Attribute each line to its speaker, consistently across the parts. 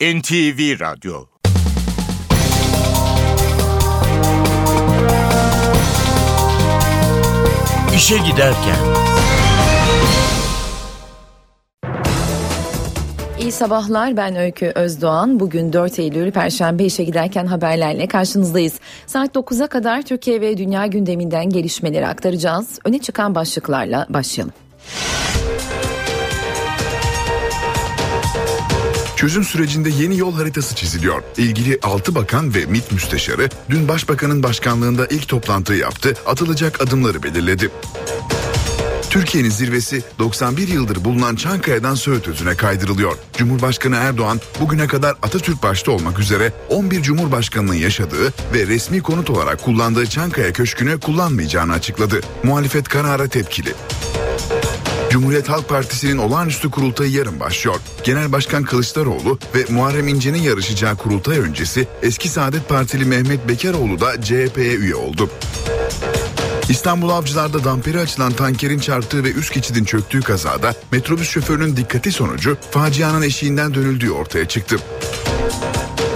Speaker 1: NTV Radyo İşe Giderken
Speaker 2: İyi sabahlar ben Öykü Özdoğan. Bugün 4 Eylül Perşembe işe giderken haberlerle karşınızdayız. Saat 9'a kadar Türkiye ve dünya gündeminden gelişmeleri aktaracağız. Öne çıkan başlıklarla başlayalım.
Speaker 3: Çözüm sürecinde yeni yol haritası çiziliyor. İlgili 6 bakan ve MİT müsteşarı dün başbakanın başkanlığında ilk toplantı yaptı, atılacak adımları belirledi. Türkiye'nin zirvesi 91 yıldır bulunan Çankaya'dan Söğüt Özü'ne kaydırılıyor. Cumhurbaşkanı Erdoğan bugüne kadar Atatürk başta olmak üzere 11 Cumhurbaşkanı'nın yaşadığı ve resmi konut olarak kullandığı Çankaya Köşkü'nü kullanmayacağını açıkladı. Muhalefet karara tepkili. Cumhuriyet Halk Partisi'nin olağanüstü kurultayı yarın başlıyor. Genel Başkan Kılıçdaroğlu ve Muharrem İnce'nin yarışacağı kurultay öncesi eski Saadet Partili Mehmet Bekaroğlu da CHP'ye üye oldu. İstanbul Avcılar'da damperi açılan tankerin çarptığı ve üst geçidin çöktüğü kazada metrobüs şoförünün dikkati sonucu facianın eşiğinden dönüldüğü ortaya çıktı.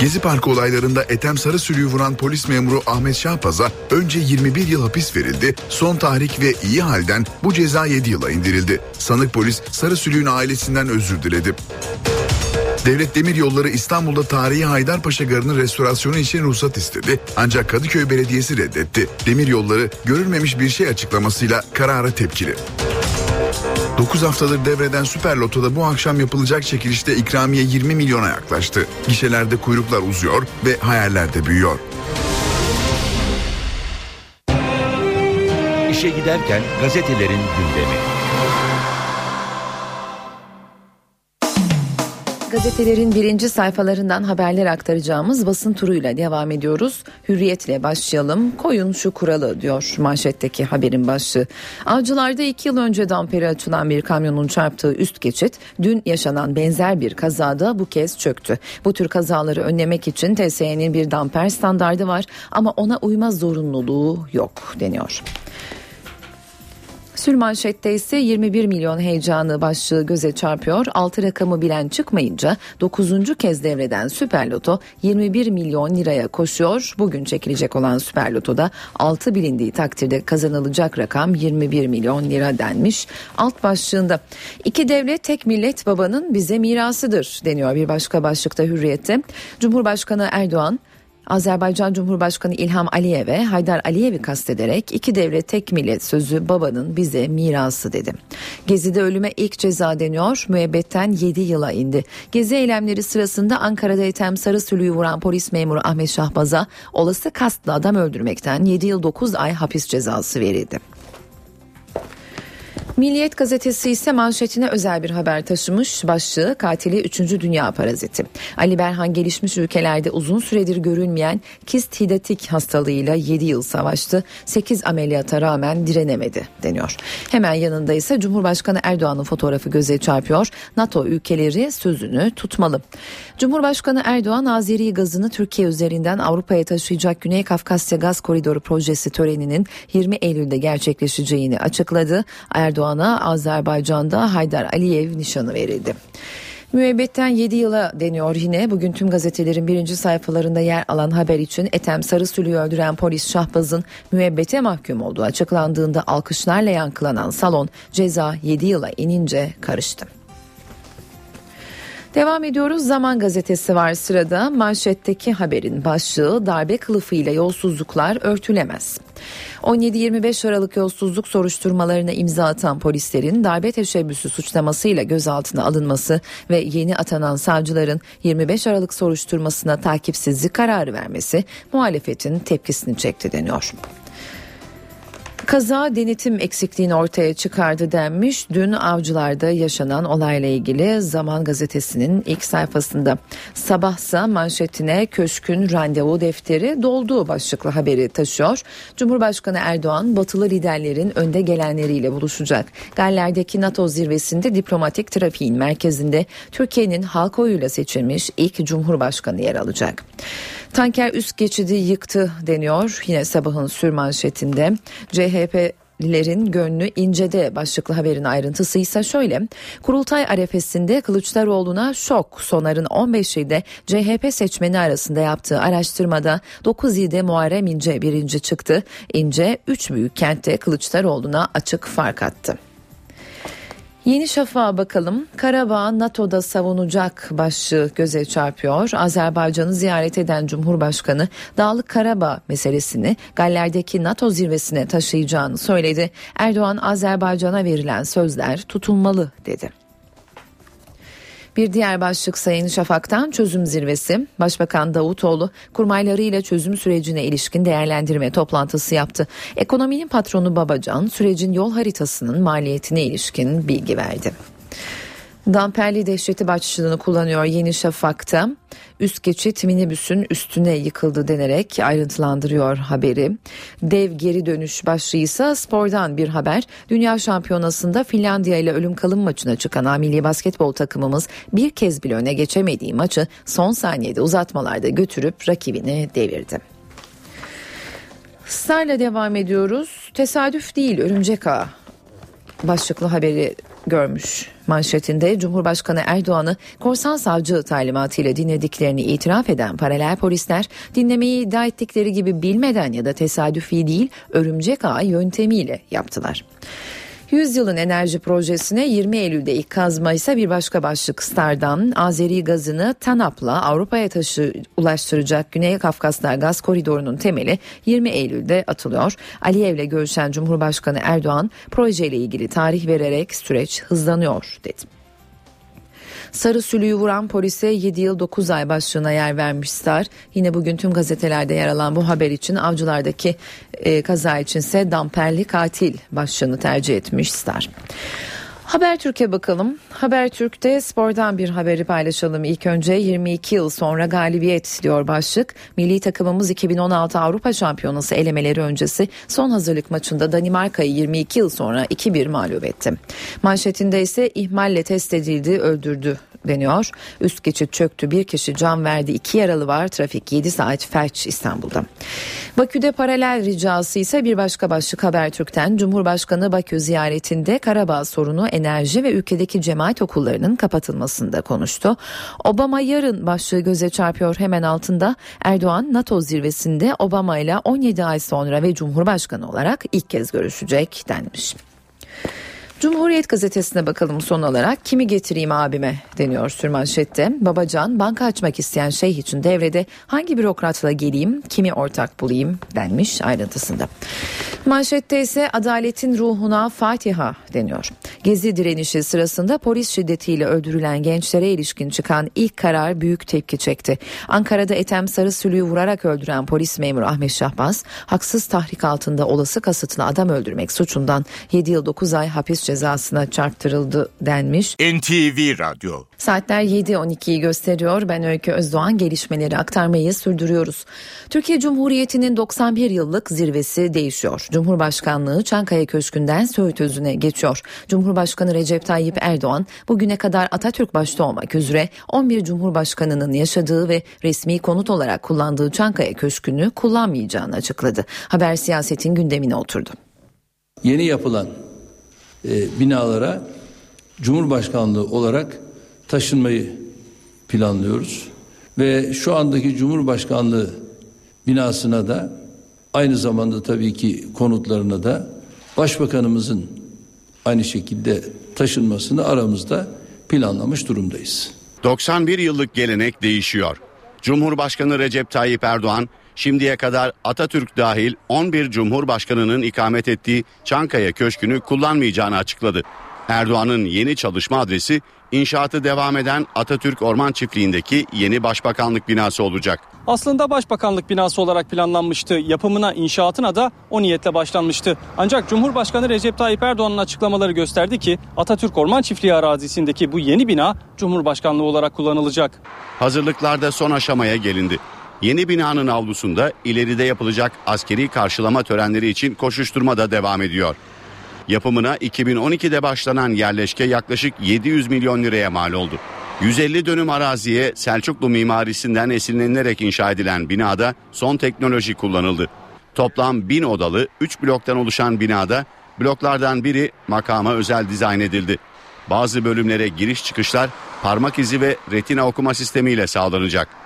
Speaker 3: Gezi Parkı olaylarında Etem Sarı Sülüğü vuran polis memuru Ahmet Şahpaz'a önce 21 yıl hapis verildi, son tahrik ve iyi halden bu ceza 7 yıla indirildi. Sanık polis Sarı Sülüğün ailesinden özür diledi. Devlet Demir Yolları İstanbul'da tarihi Haydarpaşa Garı'nın restorasyonu için ruhsat istedi. Ancak Kadıköy Belediyesi reddetti. Demir Yolları görülmemiş bir şey açıklamasıyla karara tepkili. 9 haftadır devreden Süper Loto'da bu akşam yapılacak çekilişte ikramiye 20 milyona yaklaştı. Gişelerde kuyruklar uzuyor ve hayaller de büyüyor.
Speaker 1: İşe Giderken gazetelerin gündemi.
Speaker 2: Gazetelerin birinci sayfalarından haberler aktaracağımız basın turuyla devam ediyoruz. Hürriyetle başlayalım. Koyun şu kuralı diyor manşetteki haberin başlığı. Avcılarda iki yıl önce damperi açılan bir kamyonun çarptığı üst geçit dün yaşanan benzer bir kazada bu kez çöktü. Bu tür kazaları önlemek için TSE'nin bir damper standardı var ama ona uyma zorunluluğu yok deniyor. Sürmanşette ise 21 milyon heyecanı başlığı göze çarpıyor. 6 rakamı bilen çıkmayınca 9. kez devreden Süper Loto 21 milyon liraya koşuyor. Bugün çekilecek olan Süper Loto'da 6 bilindiği takdirde kazanılacak rakam 21 milyon lira denmiş. Alt başlığında iki devlet tek millet babanın bize mirasıdır deniyor bir başka başlıkta hürriyette. Cumhurbaşkanı Erdoğan Azerbaycan Cumhurbaşkanı İlham Aliyev'e Haydar Aliyev'i kastederek iki devlet tek millet sözü babanın bize mirası dedi. Gezi'de ölüme ilk ceza deniyor müebbetten 7 yıla indi. Gezi eylemleri sırasında Ankara'da Ethem Sarısülü'yü vuran polis memuru Ahmet Şahbaz'a olası kastla adam öldürmekten 7 yıl 9 ay hapis cezası verildi. Milliyet gazetesi ise manşetine özel bir haber taşımış. Başlığı katili 3. Dünya paraziti. Ali Berhan gelişmiş ülkelerde uzun süredir görülmeyen kist hidatik hastalığıyla 7 yıl savaştı. 8 ameliyata rağmen direnemedi deniyor. Hemen yanında ise Cumhurbaşkanı Erdoğan'ın fotoğrafı göze çarpıyor. NATO ülkeleri sözünü tutmalı. Cumhurbaşkanı Erdoğan Azeri gazını Türkiye üzerinden Avrupa'ya taşıyacak Güney Kafkasya Gaz Koridoru projesi töreninin 20 Eylül'de gerçekleşeceğini açıkladı. Erdoğan'a Azerbaycan'da Haydar Aliyev nişanı verildi. Müebbetten 7 yıla deniyor yine. Bugün tüm gazetelerin birinci sayfalarında yer alan haber için Ethem Sarısülü'yü öldüren polis Şahbaz'ın müebbete mahkum olduğu açıklandığında alkışlarla yankılanan salon ceza 7 yıla inince karıştı. Devam ediyoruz. Zaman gazetesi var sırada. Manşetteki haberin başlığı darbe kılıfıyla yolsuzluklar örtülemez. 17-25 Aralık yolsuzluk soruşturmalarına imza atan polislerin darbe teşebbüsü suçlamasıyla gözaltına alınması ve yeni atanan savcıların 25 Aralık soruşturmasına takipsizlik kararı vermesi muhalefetin tepkisini çekti deniyor. Kaza denetim eksikliğini ortaya çıkardı denmiş. Dün avcılarda yaşanan olayla ilgili Zaman Gazetesi'nin ilk sayfasında. Sabahsa manşetine köşkün randevu defteri dolduğu başlıklı haberi taşıyor. Cumhurbaşkanı Erdoğan batılı liderlerin önde gelenleriyle buluşacak. Galler'deki NATO zirvesinde diplomatik trafiğin merkezinde Türkiye'nin halk oyuyla seçilmiş ilk Cumhurbaşkanı yer alacak. Tanker üst geçidi yıktı deniyor. Yine sabahın sürmanşetinde CHP CHP'lilerin gönlü incede başlıklı haberin ayrıntısı ise şöyle. Kurultay arefesinde Kılıçdaroğlu'na şok Sonar'ın 15 ilde CHP seçmeni arasında yaptığı araştırmada 9 ilde Muharrem İnce birinci çıktı. İnce 3 büyük kentte Kılıçdaroğlu'na açık fark attı. Yeni Şafak'a bakalım. Karabağ NATO'da savunacak başlığı göze çarpıyor. Azerbaycan'ı ziyaret eden Cumhurbaşkanı Dağlık Karabağ meselesini Galler'deki NATO zirvesine taşıyacağını söyledi. Erdoğan Azerbaycan'a verilen sözler tutulmalı dedi. Bir diğer başlık Sayın Şafak'tan çözüm zirvesi. Başbakan Davutoğlu kurmaylarıyla çözüm sürecine ilişkin değerlendirme toplantısı yaptı. Ekonominin patronu Babacan sürecin yol haritasının maliyetine ilişkin bilgi verdi. Damperli dehşeti başlığını kullanıyor Yeni Şafak'ta. Üst geçit minibüsün üstüne yıkıldı denerek ayrıntılandırıyor haberi. Dev geri dönüş başlığı ise spordan bir haber. Dünya şampiyonasında Finlandiya ile ölüm kalım maçına çıkan amili basketbol takımımız bir kez bile öne geçemediği maçı son saniyede uzatmalarda götürüp rakibini devirdi. Star'la devam ediyoruz. Tesadüf değil örümcek ağı başlıklı haberi görmüş. Manşetinde Cumhurbaşkanı Erdoğan'ı korsan savcı talimatıyla dinlediklerini itiraf eden paralel polisler dinlemeyi iddia ettikleri gibi bilmeden ya da tesadüfi değil örümcek ağ yöntemiyle yaptılar. Yüzyılın enerji projesine 20 Eylül'de ilk kazma ise bir başka başlık Star'dan Azeri gazını TANAP'la Avrupa'ya taşı ulaştıracak Güney Kafkaslar gaz koridorunun temeli 20 Eylül'de atılıyor. Aliyev'le görüşen Cumhurbaşkanı Erdoğan projeyle ilgili tarih vererek süreç hızlanıyor dedi. Sarı sülüğü vuran polise 7 yıl 9 ay başlığına yer vermişler. Yine bugün tüm gazetelerde yer alan bu haber için avcılardaki e, kaza içinse damperli katil başlığını tercih etmiş Star. Habertürk'e bakalım. Habertürk'te spordan bir haberi paylaşalım. İlk önce 22 yıl sonra galibiyet diyor başlık. Milli takımımız 2016 Avrupa Şampiyonası elemeleri öncesi son hazırlık maçında Danimarka'yı 22 yıl sonra 2-1 mağlup etti. Manşetinde ise ihmalle test edildi, öldürdü deniyor. Üst geçit çöktü bir kişi can verdi iki yaralı var trafik 7 saat felç İstanbul'da. Bakü'de paralel ricası ise bir başka başlık Habertürk'ten Cumhurbaşkanı Bakü ziyaretinde Karabağ sorunu enerji ve ülkedeki cemaat okullarının kapatılmasında konuştu. Obama yarın başlığı göze çarpıyor hemen altında Erdoğan NATO zirvesinde Obama ile 17 ay sonra ve Cumhurbaşkanı olarak ilk kez görüşecek denmiş. Cumhuriyet gazetesine bakalım son olarak kimi getireyim abime deniyor sürmanşette. Babacan banka açmak isteyen şeyh için devrede hangi bürokratla geleyim kimi ortak bulayım denmiş ayrıntısında. Manşette ise adaletin ruhuna Fatiha deniyor. Gezi direnişi sırasında polis şiddetiyle öldürülen gençlere ilişkin çıkan ilk karar büyük tepki çekti. Ankara'da Ethem Sarısülü'yü vurarak öldüren polis memuru Ahmet Şahbaz haksız tahrik altında olası kasıtlı adam öldürmek suçundan 7 yıl 9 ay hapis cezasına çarptırıldı denmiş.
Speaker 1: NTV Radyo
Speaker 2: Saatler 7.12'yi gösteriyor. Ben Öykü Özdoğan gelişmeleri aktarmayı sürdürüyoruz. Türkiye Cumhuriyeti'nin 91 yıllık zirvesi değişiyor. Cumhurbaşkanlığı Çankaya Köşkü'nden Söğüt Özü'ne geçiyor. Cumhurbaşkanı Recep Tayyip Erdoğan bugüne kadar Atatürk başta olmak üzere 11 Cumhurbaşkanının yaşadığı ve resmi konut olarak kullandığı Çankaya Köşkü'nü kullanmayacağını açıkladı. Haber siyasetin gündemine oturdu.
Speaker 4: Yeni yapılan e, binalara Cumhurbaşkanlığı olarak taşınmayı planlıyoruz. Ve şu andaki Cumhurbaşkanlığı binasına da aynı zamanda tabii ki konutlarına da Başbakanımızın aynı şekilde taşınmasını aramızda planlamış durumdayız.
Speaker 5: 91 yıllık gelenek değişiyor. Cumhurbaşkanı Recep Tayyip Erdoğan şimdiye kadar Atatürk dahil 11 Cumhurbaşkanının ikamet ettiği Çankaya Köşkü'nü kullanmayacağını açıkladı. Erdoğan'ın yeni çalışma adresi inşaatı devam eden Atatürk Orman Çiftliği'ndeki yeni başbakanlık binası olacak.
Speaker 6: Aslında başbakanlık binası olarak planlanmıştı. Yapımına, inşaatına da o niyetle başlanmıştı. Ancak Cumhurbaşkanı Recep Tayyip Erdoğan'ın açıklamaları gösterdi ki Atatürk Orman Çiftliği arazisindeki bu yeni bina Cumhurbaşkanlığı olarak kullanılacak.
Speaker 5: Hazırlıklarda son aşamaya gelindi. Yeni binanın avlusunda ileride yapılacak askeri karşılama törenleri için koşuşturma da devam ediyor. Yapımına 2012'de başlanan yerleşke yaklaşık 700 milyon liraya mal oldu. 150 dönüm araziye Selçuklu mimarisinden esinlenilerek inşa edilen binada son teknoloji kullanıldı. Toplam 1000 odalı 3 bloktan oluşan binada Bloklardan biri makama özel dizayn edildi. Bazı bölümlere giriş çıkışlar parmak izi ve retina okuma sistemiyle sağlanacak.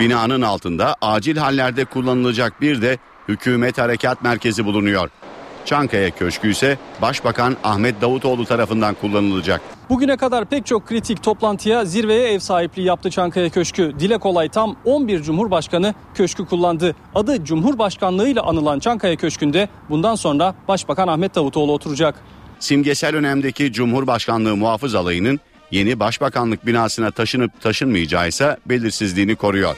Speaker 5: Binanın altında acil hallerde kullanılacak bir de Hükümet Harekat Merkezi bulunuyor. Çankaya Köşkü ise Başbakan Ahmet Davutoğlu tarafından kullanılacak.
Speaker 6: Bugüne kadar pek çok kritik toplantıya zirveye ev sahipliği yaptı Çankaya Köşkü. Dile kolay tam 11 Cumhurbaşkanı köşkü kullandı. Adı Cumhurbaşkanlığı ile anılan Çankaya Köşkü'nde bundan sonra Başbakan Ahmet Davutoğlu oturacak.
Speaker 5: Simgesel önemdeki Cumhurbaşkanlığı muhafız alayının yeni başbakanlık binasına taşınıp taşınmayacağı ise belirsizliğini koruyor.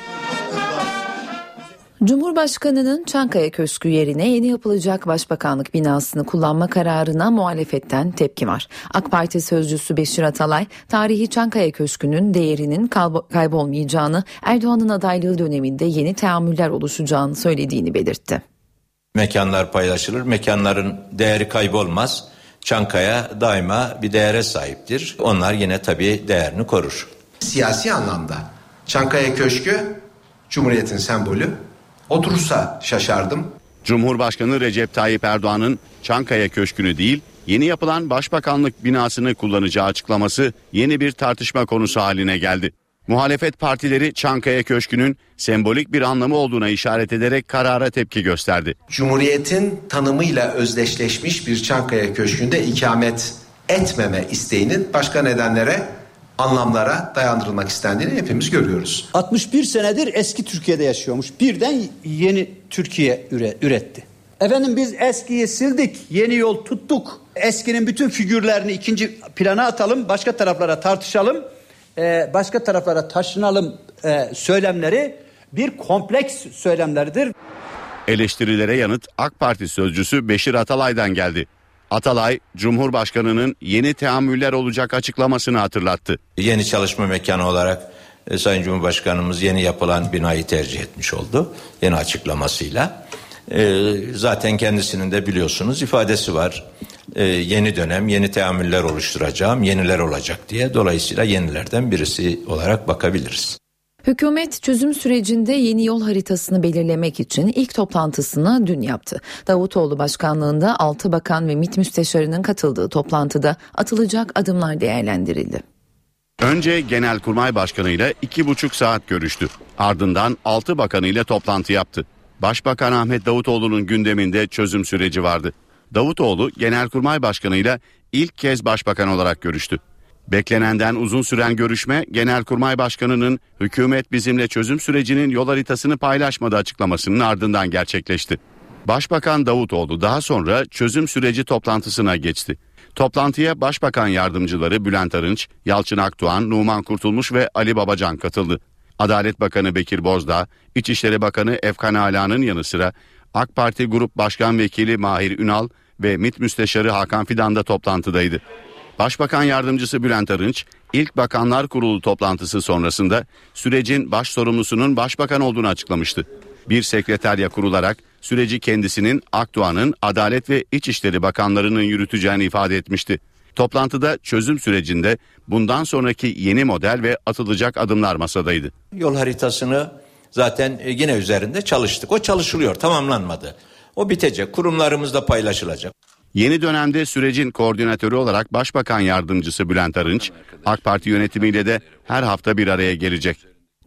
Speaker 2: Cumhurbaşkanının Çankaya Köşkü yerine yeni yapılacak başbakanlık binasını kullanma kararına muhalefetten tepki var. AK Parti sözcüsü Beşir Atalay, tarihi Çankaya Köşkü'nün değerinin kaybolmayacağını, Erdoğan'ın adaylığı döneminde yeni teamüller oluşacağını söylediğini belirtti.
Speaker 7: Mekanlar paylaşılır, mekanların değeri kaybolmaz. Çankaya daima bir değere sahiptir. Onlar yine tabii değerini korur.
Speaker 8: Siyasi anlamda Çankaya Köşkü Cumhuriyet'in sembolü. Oturursa şaşardım.
Speaker 5: Cumhurbaşkanı Recep Tayyip Erdoğan'ın Çankaya Köşkü'nü değil, yeni yapılan başbakanlık binasını kullanacağı açıklaması yeni bir tartışma konusu haline geldi. Muhalefet partileri Çankaya Köşkü'nün sembolik bir anlamı olduğuna işaret ederek karara tepki gösterdi.
Speaker 8: Cumhuriyetin tanımıyla özdeşleşmiş bir Çankaya Köşkü'nde ikamet etmeme isteğinin başka nedenlere anlamlara dayandırılmak istendiğini hepimiz görüyoruz.
Speaker 9: 61 senedir eski Türkiye'de yaşıyormuş. Birden yeni Türkiye üretti. Efendim biz eskiyi sildik, yeni yol tuttuk. Eskinin bütün figürlerini ikinci plana atalım, başka taraflara tartışalım, başka taraflara taşınalım söylemleri bir kompleks söylemlerdir.
Speaker 5: Eleştirilere yanıt AK Parti sözcüsü Beşir Atalay'dan geldi. Atalay, Cumhurbaşkanı'nın yeni teamüller olacak açıklamasını hatırlattı.
Speaker 7: Yeni çalışma mekanı olarak e, Sayın Cumhurbaşkanımız yeni yapılan binayı tercih etmiş oldu. Yeni açıklamasıyla. E, zaten kendisinin de biliyorsunuz ifadesi var. E, yeni dönem yeni teamüller oluşturacağım, yeniler olacak diye. Dolayısıyla yenilerden birisi olarak bakabiliriz.
Speaker 2: Hükümet çözüm sürecinde yeni yol haritasını belirlemek için ilk toplantısını dün yaptı. Davutoğlu başkanlığında 6 bakan ve MİT müsteşarının katıldığı toplantıda atılacak adımlar değerlendirildi.
Speaker 5: Önce Genelkurmay Başkanı ile iki buçuk saat görüştü. Ardından 6 bakanı ile toplantı yaptı. Başbakan Ahmet Davutoğlu'nun gündeminde çözüm süreci vardı. Davutoğlu Genelkurmay Başkanı ile ilk kez başbakan olarak görüştü. Beklenenden uzun süren görüşme Genelkurmay Başkanı'nın hükümet bizimle çözüm sürecinin yol haritasını paylaşmadı açıklamasının ardından gerçekleşti. Başbakan Davutoğlu daha sonra çözüm süreci toplantısına geçti. Toplantıya Başbakan yardımcıları Bülent Arınç, Yalçın Akdoğan, Numan Kurtulmuş ve Ali Babacan katıldı. Adalet Bakanı Bekir Bozdağ, İçişleri Bakanı Efkan Ala'nın yanı sıra AK Parti Grup Başkan Vekili Mahir Ünal ve MİT Müsteşarı Hakan Fidan da toplantıdaydı. Başbakan Yardımcısı Bülent Arınç, ilk Bakanlar Kurulu toplantısı sonrasında sürecin baş sorumlusunun başbakan olduğunu açıklamıştı. Bir sekreterya kurularak süreci kendisinin Akdoğan'ın Adalet ve İçişleri Bakanlarının yürüteceğini ifade etmişti. Toplantıda çözüm sürecinde bundan sonraki yeni model ve atılacak adımlar masadaydı.
Speaker 7: Yol haritasını zaten e, yine üzerinde çalıştık. O çalışılıyor, tamamlanmadı. O bitecek, kurumlarımızda paylaşılacak.
Speaker 5: Yeni dönemde sürecin koordinatörü olarak Başbakan Yardımcısı Bülent Arınç, AK Parti yönetimiyle de her hafta bir araya gelecek.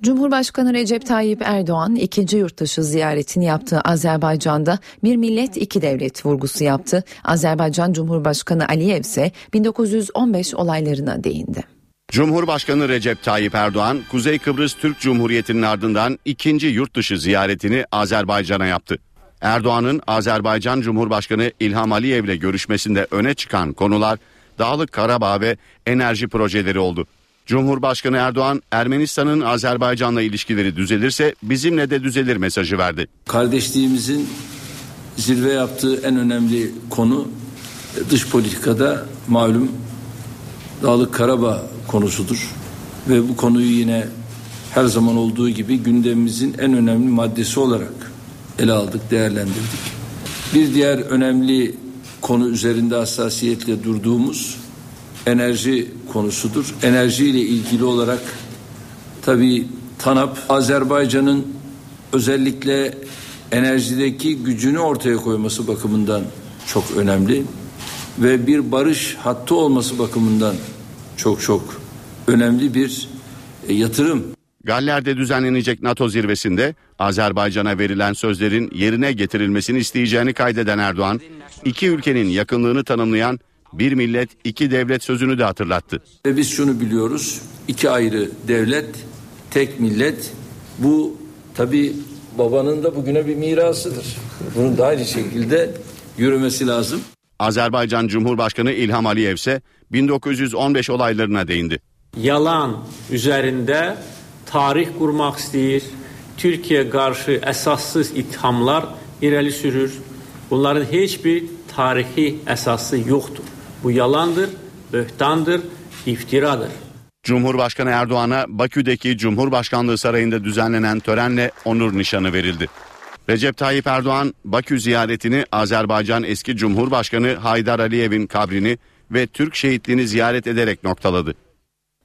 Speaker 2: Cumhurbaşkanı Recep Tayyip Erdoğan ikinci yurtdışı ziyaretini yaptığı Azerbaycan'da bir millet iki devlet vurgusu yaptı. Azerbaycan Cumhurbaşkanı Aliyev ise 1915 olaylarına değindi.
Speaker 5: Cumhurbaşkanı Recep Tayyip Erdoğan, Kuzey Kıbrıs Türk Cumhuriyeti'nin ardından ikinci yurtdışı ziyaretini Azerbaycan'a yaptı. Erdoğan'ın Azerbaycan Cumhurbaşkanı İlham Aliyev'le görüşmesinde öne çıkan konular Dağlık Karabağ ve enerji projeleri oldu. Cumhurbaşkanı Erdoğan Ermenistan'ın Azerbaycan'la ilişkileri düzelirse bizimle de düzelir mesajı verdi.
Speaker 4: Kardeşliğimizin zirve yaptığı en önemli konu dış politikada malum Dağlık Karabağ konusudur. Ve bu konuyu yine her zaman olduğu gibi gündemimizin en önemli maddesi olarak ele aldık, değerlendirdik. Bir diğer önemli konu üzerinde hassasiyetle durduğumuz enerji konusudur. Enerji ile ilgili olarak tabii TANAP Azerbaycan'ın özellikle enerjideki gücünü ortaya koyması bakımından çok önemli. ve bir barış hattı olması bakımından çok çok önemli bir e, yatırım.
Speaker 5: Galler'de düzenlenecek NATO zirvesinde Azerbaycan'a verilen sözlerin yerine getirilmesini isteyeceğini kaydeden Erdoğan, iki ülkenin yakınlığını tanımlayan bir millet iki devlet sözünü de hatırlattı.
Speaker 4: Ve biz şunu biliyoruz. iki ayrı devlet, tek millet. Bu tabi babanın da bugüne bir mirasıdır. Bunun da aynı şekilde yürümesi lazım.
Speaker 5: Azerbaycan Cumhurbaşkanı İlham Aliyev ise 1915 olaylarına değindi.
Speaker 10: Yalan üzerinde tarih kurmak istəyir. Türkiyə qarşı əsassız ithamlar irəli sürür. Bunların heç bir tarixi əsası yoxdur. Bu yalandır, böhtandır, iftiradır.
Speaker 5: Cumhurbaşkanı Erdoğan'a Bakü'deki Cumhurbaşkanlığı Sarayı'nda düzenlenen törenle onur nişanı verildi. Recep Tayyip Erdoğan Bakü ziyaretini Azerbaycan eski Cumhurbaşkanı Haydar Aliyev'in kabrini ve Türk şehitliğini ziyaret ederek noktaladı.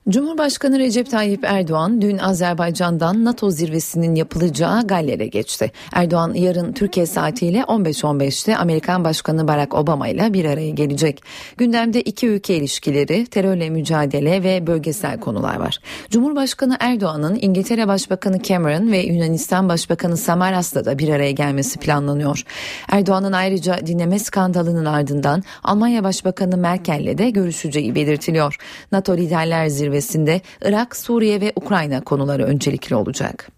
Speaker 2: Cumhurbaşkanı Recep Tayyip Erdoğan dün Azerbaycan'dan NATO zirvesinin yapılacağı Galler'e geçti. Erdoğan yarın Türkiye saatiyle 15.15'te Amerikan Başkanı Barack Obama ile bir araya gelecek. Gündemde iki ülke ilişkileri, terörle mücadele ve bölgesel konular var. Cumhurbaşkanı Erdoğan'ın İngiltere Başbakanı Cameron ve Yunanistan Başbakanı Samaras'la da bir araya gelmesi planlanıyor. Erdoğan'ın ayrıca dinleme skandalının ardından Almanya Başbakanı Merkel'le de görüşeceği belirtiliyor. NATO Liderler Zirvesi zirvesinde Irak, Suriye ve Ukrayna konuları öncelikli olacak.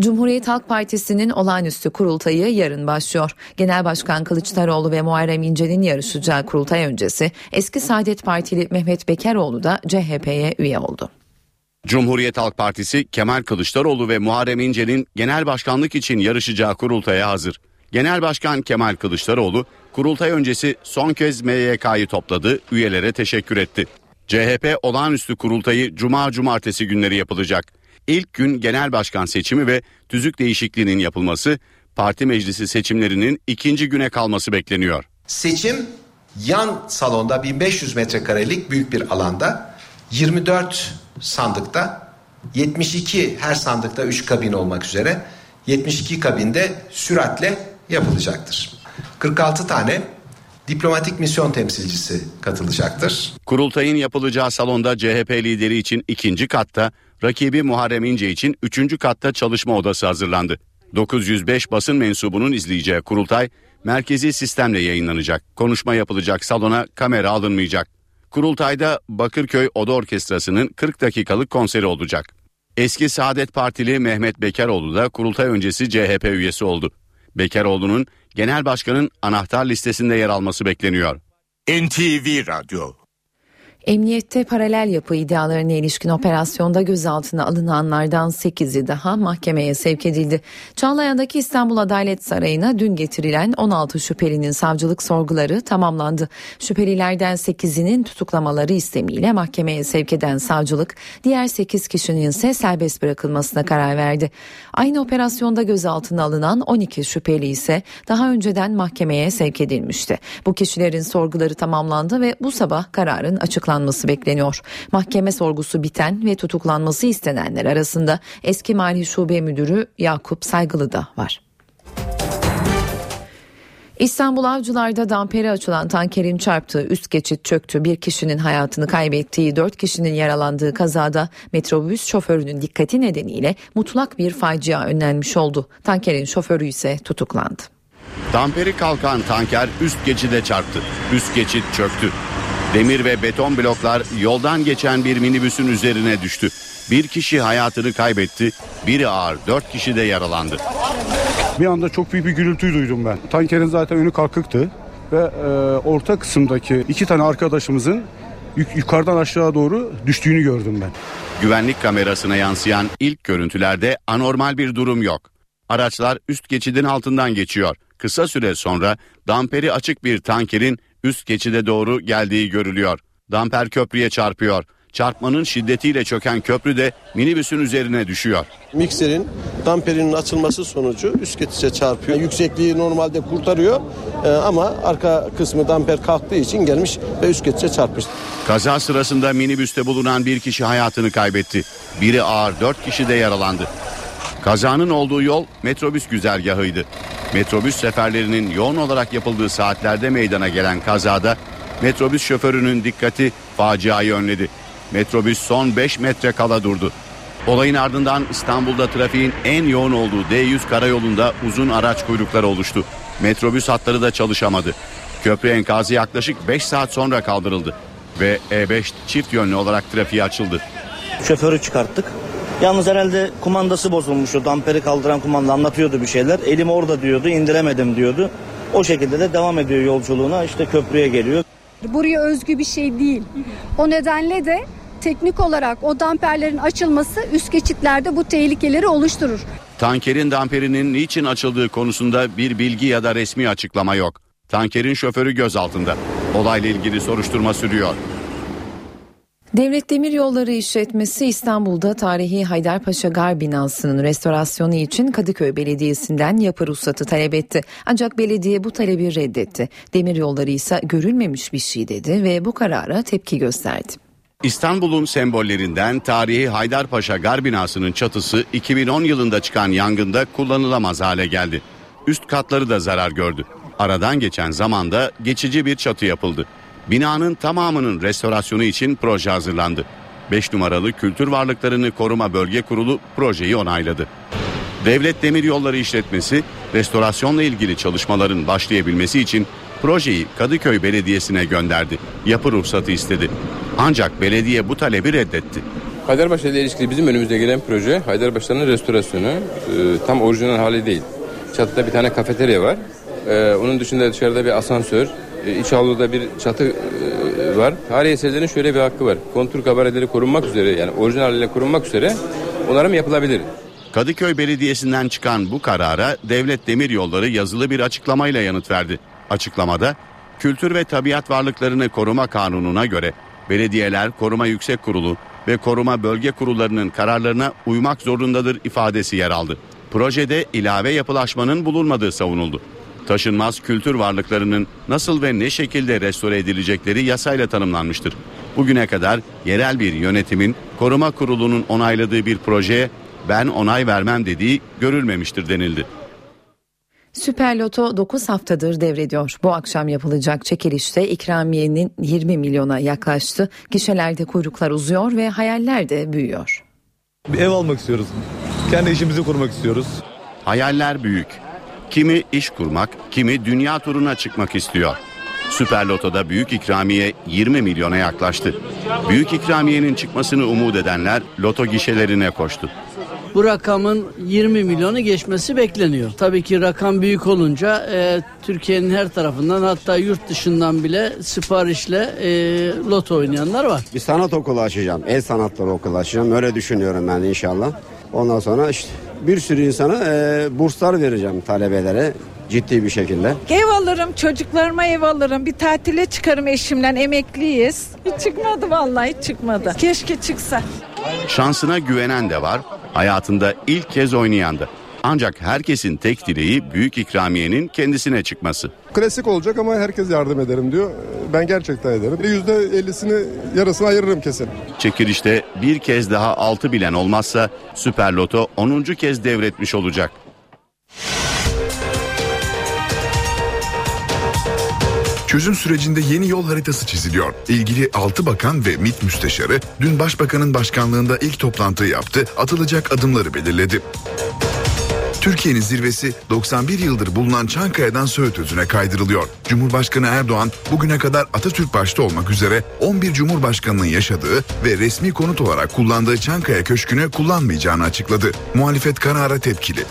Speaker 2: Cumhuriyet Halk Partisi'nin olağanüstü kurultayı yarın başlıyor. Genel Başkan Kılıçdaroğlu ve Muharrem İnce'nin yarışacağı kurultay öncesi eski Saadet Partili Mehmet Bekeroğlu da CHP'ye üye oldu.
Speaker 5: Cumhuriyet Halk Partisi Kemal Kılıçdaroğlu ve Muharrem İnce'nin genel başkanlık için yarışacağı kurultaya hazır. Genel Başkan Kemal Kılıçdaroğlu kurultay öncesi son kez MYK'yı topladı, üyelere teşekkür etti. CHP olağanüstü kurultayı cuma cumartesi günleri yapılacak. İlk gün genel başkan seçimi ve tüzük değişikliğinin yapılması, parti meclisi seçimlerinin ikinci güne kalması bekleniyor.
Speaker 8: Seçim yan salonda 1500 metrekarelik büyük bir alanda 24 sandıkta 72 her sandıkta 3 kabin olmak üzere 72 kabinde süratle yapılacaktır. 46 tane diplomatik misyon temsilcisi katılacaktır.
Speaker 5: Kurultayın yapılacağı salonda CHP lideri için ikinci katta, rakibi Muharrem İnce için üçüncü katta çalışma odası hazırlandı. 905 basın mensubunun izleyeceği kurultay merkezi sistemle yayınlanacak. Konuşma yapılacak salona kamera alınmayacak. Kurultayda Bakırköy Oda Orkestrası'nın 40 dakikalık konseri olacak. Eski Saadet Partili Mehmet Bekaroğlu da kurultay öncesi CHP üyesi oldu. Bekaroğlu'nun genel başkanın anahtar listesinde yer alması bekleniyor.
Speaker 1: NTV Radyo
Speaker 2: Emniyette paralel yapı iddialarına ilişkin operasyonda gözaltına alınanlardan 8'i daha mahkemeye sevk edildi. Çağlayan'daki İstanbul Adalet Sarayı'na dün getirilen 16 şüphelinin savcılık sorguları tamamlandı. Şüphelilerden 8'inin tutuklamaları istemiyle mahkemeye sevk eden savcılık diğer 8 kişinin ise serbest bırakılmasına karar verdi. Aynı operasyonda gözaltına alınan 12 şüpheli ise daha önceden mahkemeye sevk edilmişti. Bu kişilerin sorguları tamamlandı ve bu sabah kararın açıklanması bekleniyor. Mahkeme sorgusu biten ve tutuklanması istenenler arasında eski Mali Şube Müdürü Yakup Saygılı da var. İstanbul Avcılar'da damperi açılan tankerin çarptığı üst geçit çöktü. Bir kişinin hayatını kaybettiği, dört kişinin yaralandığı kazada metrobüs şoförünün dikkati nedeniyle mutlak bir facia önlenmiş oldu. Tankerin şoförü ise tutuklandı.
Speaker 5: Damperi kalkan tanker üst geçide çarptı. Üst geçit çöktü. Demir ve beton bloklar yoldan geçen bir minibüsün üzerine düştü. Bir kişi hayatını kaybetti, biri ağır, dört kişi de yaralandı.
Speaker 11: Bir anda çok büyük bir gürültü duydum ben. Tankerin zaten önü kalkıktı ve e, orta kısımdaki iki tane arkadaşımızın yuk- yukarıdan aşağı doğru düştüğünü gördüm ben.
Speaker 5: Güvenlik kamerasına yansıyan ilk görüntülerde anormal bir durum yok. Araçlar üst geçidin altından geçiyor. Kısa süre sonra damperi açık bir tankerin üst geçide doğru geldiği görülüyor. Damper köprüye çarpıyor. Çarpmanın şiddetiyle çöken köprü de minibüsün üzerine düşüyor.
Speaker 12: Mikserin damperinin açılması sonucu üst geçişe çarpıyor. Yüksekliği normalde kurtarıyor e, ama arka kısmı damper kalktığı için gelmiş ve üst geçişe çarpmış.
Speaker 5: Kaza sırasında minibüste bulunan bir kişi hayatını kaybetti. Biri ağır dört kişi de yaralandı. Kazanın olduğu yol metrobüs güzergahıydı. Metrobüs seferlerinin yoğun olarak yapıldığı saatlerde meydana gelen kazada metrobüs şoförünün dikkati faciayı önledi. Metrobüs son 5 metre kala durdu. Olayın ardından İstanbul'da trafiğin en yoğun olduğu D100 karayolunda uzun araç kuyrukları oluştu. Metrobüs hatları da çalışamadı. Köprü enkazı yaklaşık 5 saat sonra kaldırıldı ve E5 çift yönlü olarak trafiğe açıldı.
Speaker 13: Şoförü çıkarttık. Yalnız herhalde kumandası bozulmuştu. Damperi kaldıran kumanda anlatıyordu bir şeyler. Elim orada diyordu, indiremedim diyordu. O şekilde de devam ediyor yolculuğuna. İşte köprüye geliyor.
Speaker 14: Buraya özgü bir şey değil. O nedenle de teknik olarak o damperlerin açılması üst geçitlerde bu tehlikeleri oluşturur.
Speaker 5: Tankerin damperinin niçin açıldığı konusunda bir bilgi ya da resmi açıklama yok. Tankerin şoförü gözaltında. Olayla ilgili soruşturma sürüyor.
Speaker 2: Devlet Demiryolları İşletmesi İstanbul'da tarihi Haydarpaşa Gar binasının restorasyonu için Kadıköy Belediyesi'nden yapı ruhsatı talep etti. Ancak belediye bu talebi reddetti. Demiryolları ise görülmemiş bir şey dedi ve bu karara tepki gösterdi.
Speaker 5: İstanbul'un sembollerinden tarihi Haydarpaşa Gar binasının çatısı 2010 yılında çıkan yangında kullanılamaz hale geldi. Üst katları da zarar gördü. Aradan geçen zamanda geçici bir çatı yapıldı. Binanın tamamının restorasyonu için proje hazırlandı. 5 numaralı Kültür Varlıklarını Koruma Bölge Kurulu projeyi onayladı. Devlet Demiryolları İşletmesi restorasyonla ilgili çalışmaların başlayabilmesi için projeyi Kadıköy Belediyesi'ne gönderdi. Yapı ruhsatı istedi. Ancak belediye bu talebi reddetti.
Speaker 15: Haydarpaşa ile ilişkili bizim önümüzde gelen proje Haydarpaşa'nın restorasyonu e, tam orijinal hali değil. Çatıda bir tane kafeterya var. E, onun dışında dışarıda bir asansör, iç avluda bir çatı e, var. Tarihi eserlerin şöyle bir hakkı var. Kontur kabareleri korunmak üzere yani orijinal haliyle korunmak üzere onarım yapılabilir.
Speaker 5: Kadıköy Belediyesi'nden çıkan bu karara Devlet Demiryolları yazılı bir açıklamayla yanıt verdi. Açıklamada Kültür ve Tabiat Varlıklarını Koruma Kanunu'na göre belediyeler Koruma Yüksek Kurulu ve Koruma Bölge Kurullarının kararlarına uymak zorundadır ifadesi yer aldı. Projede ilave yapılaşmanın bulunmadığı savunuldu. Taşınmaz kültür varlıklarının nasıl ve ne şekilde restore edilecekleri yasayla tanımlanmıştır. Bugüne kadar yerel bir yönetimin koruma kurulunun onayladığı bir projeye ben onay vermem dediği görülmemiştir denildi.
Speaker 2: Süper Loto 9 haftadır devrediyor. Bu akşam yapılacak çekilişte ikramiyenin 20 milyona yaklaştı. Gişelerde kuyruklar uzuyor ve hayaller de büyüyor.
Speaker 16: Bir ev almak istiyoruz. Kendi işimizi kurmak istiyoruz.
Speaker 5: Hayaller büyük. Kimi iş kurmak, kimi dünya turuna çıkmak istiyor. Süper Loto'da büyük ikramiye 20 milyona yaklaştı. Büyük ikramiyenin çıkmasını umut edenler loto gişelerine koştu.
Speaker 17: Bu rakamın 20 milyonu geçmesi bekleniyor. Tabii ki rakam büyük olunca e, Türkiye'nin her tarafından hatta yurt dışından bile siparişle e, loto oynayanlar var.
Speaker 18: Bir sanat okulu açacağım. El sanatları okulu açacağım. Öyle düşünüyorum ben inşallah. Ondan sonra işte bir sürü insana e, burslar vereceğim talebelere ciddi bir şekilde.
Speaker 19: Ev alırım çocuklarıma ev alırım bir tatile çıkarım eşimle emekliyiz. Hiç çıkmadı vallahi hiç çıkmadı. Keşke çıksa.
Speaker 5: Şansına güvenen de var, hayatında ilk kez oynayan da. Ancak herkesin tek dileği büyük ikramiyenin kendisine çıkması.
Speaker 20: Klasik olacak ama herkes yardım ederim diyor. Ben gerçekten ederim. Yüzde ellisini yarısını ayırırım kesin.
Speaker 5: Çekilişte bir kez daha altı bilen olmazsa Süper Loto 10. kez devretmiş olacak.
Speaker 3: Çözüm sürecinde yeni yol haritası çiziliyor. İlgili 6 bakan ve MİT müsteşarı dün başbakanın başkanlığında ilk toplantıyı yaptı, atılacak adımları belirledi. Türkiye'nin zirvesi 91 yıldır bulunan Çankaya'dan Söğüt Özü'ne kaydırılıyor. Cumhurbaşkanı Erdoğan bugüne kadar Atatürk başta olmak üzere 11 Cumhurbaşkanının yaşadığı ve resmi konut olarak kullandığı Çankaya Köşkü'nü kullanmayacağını açıkladı. Muhalefet karara tepkili.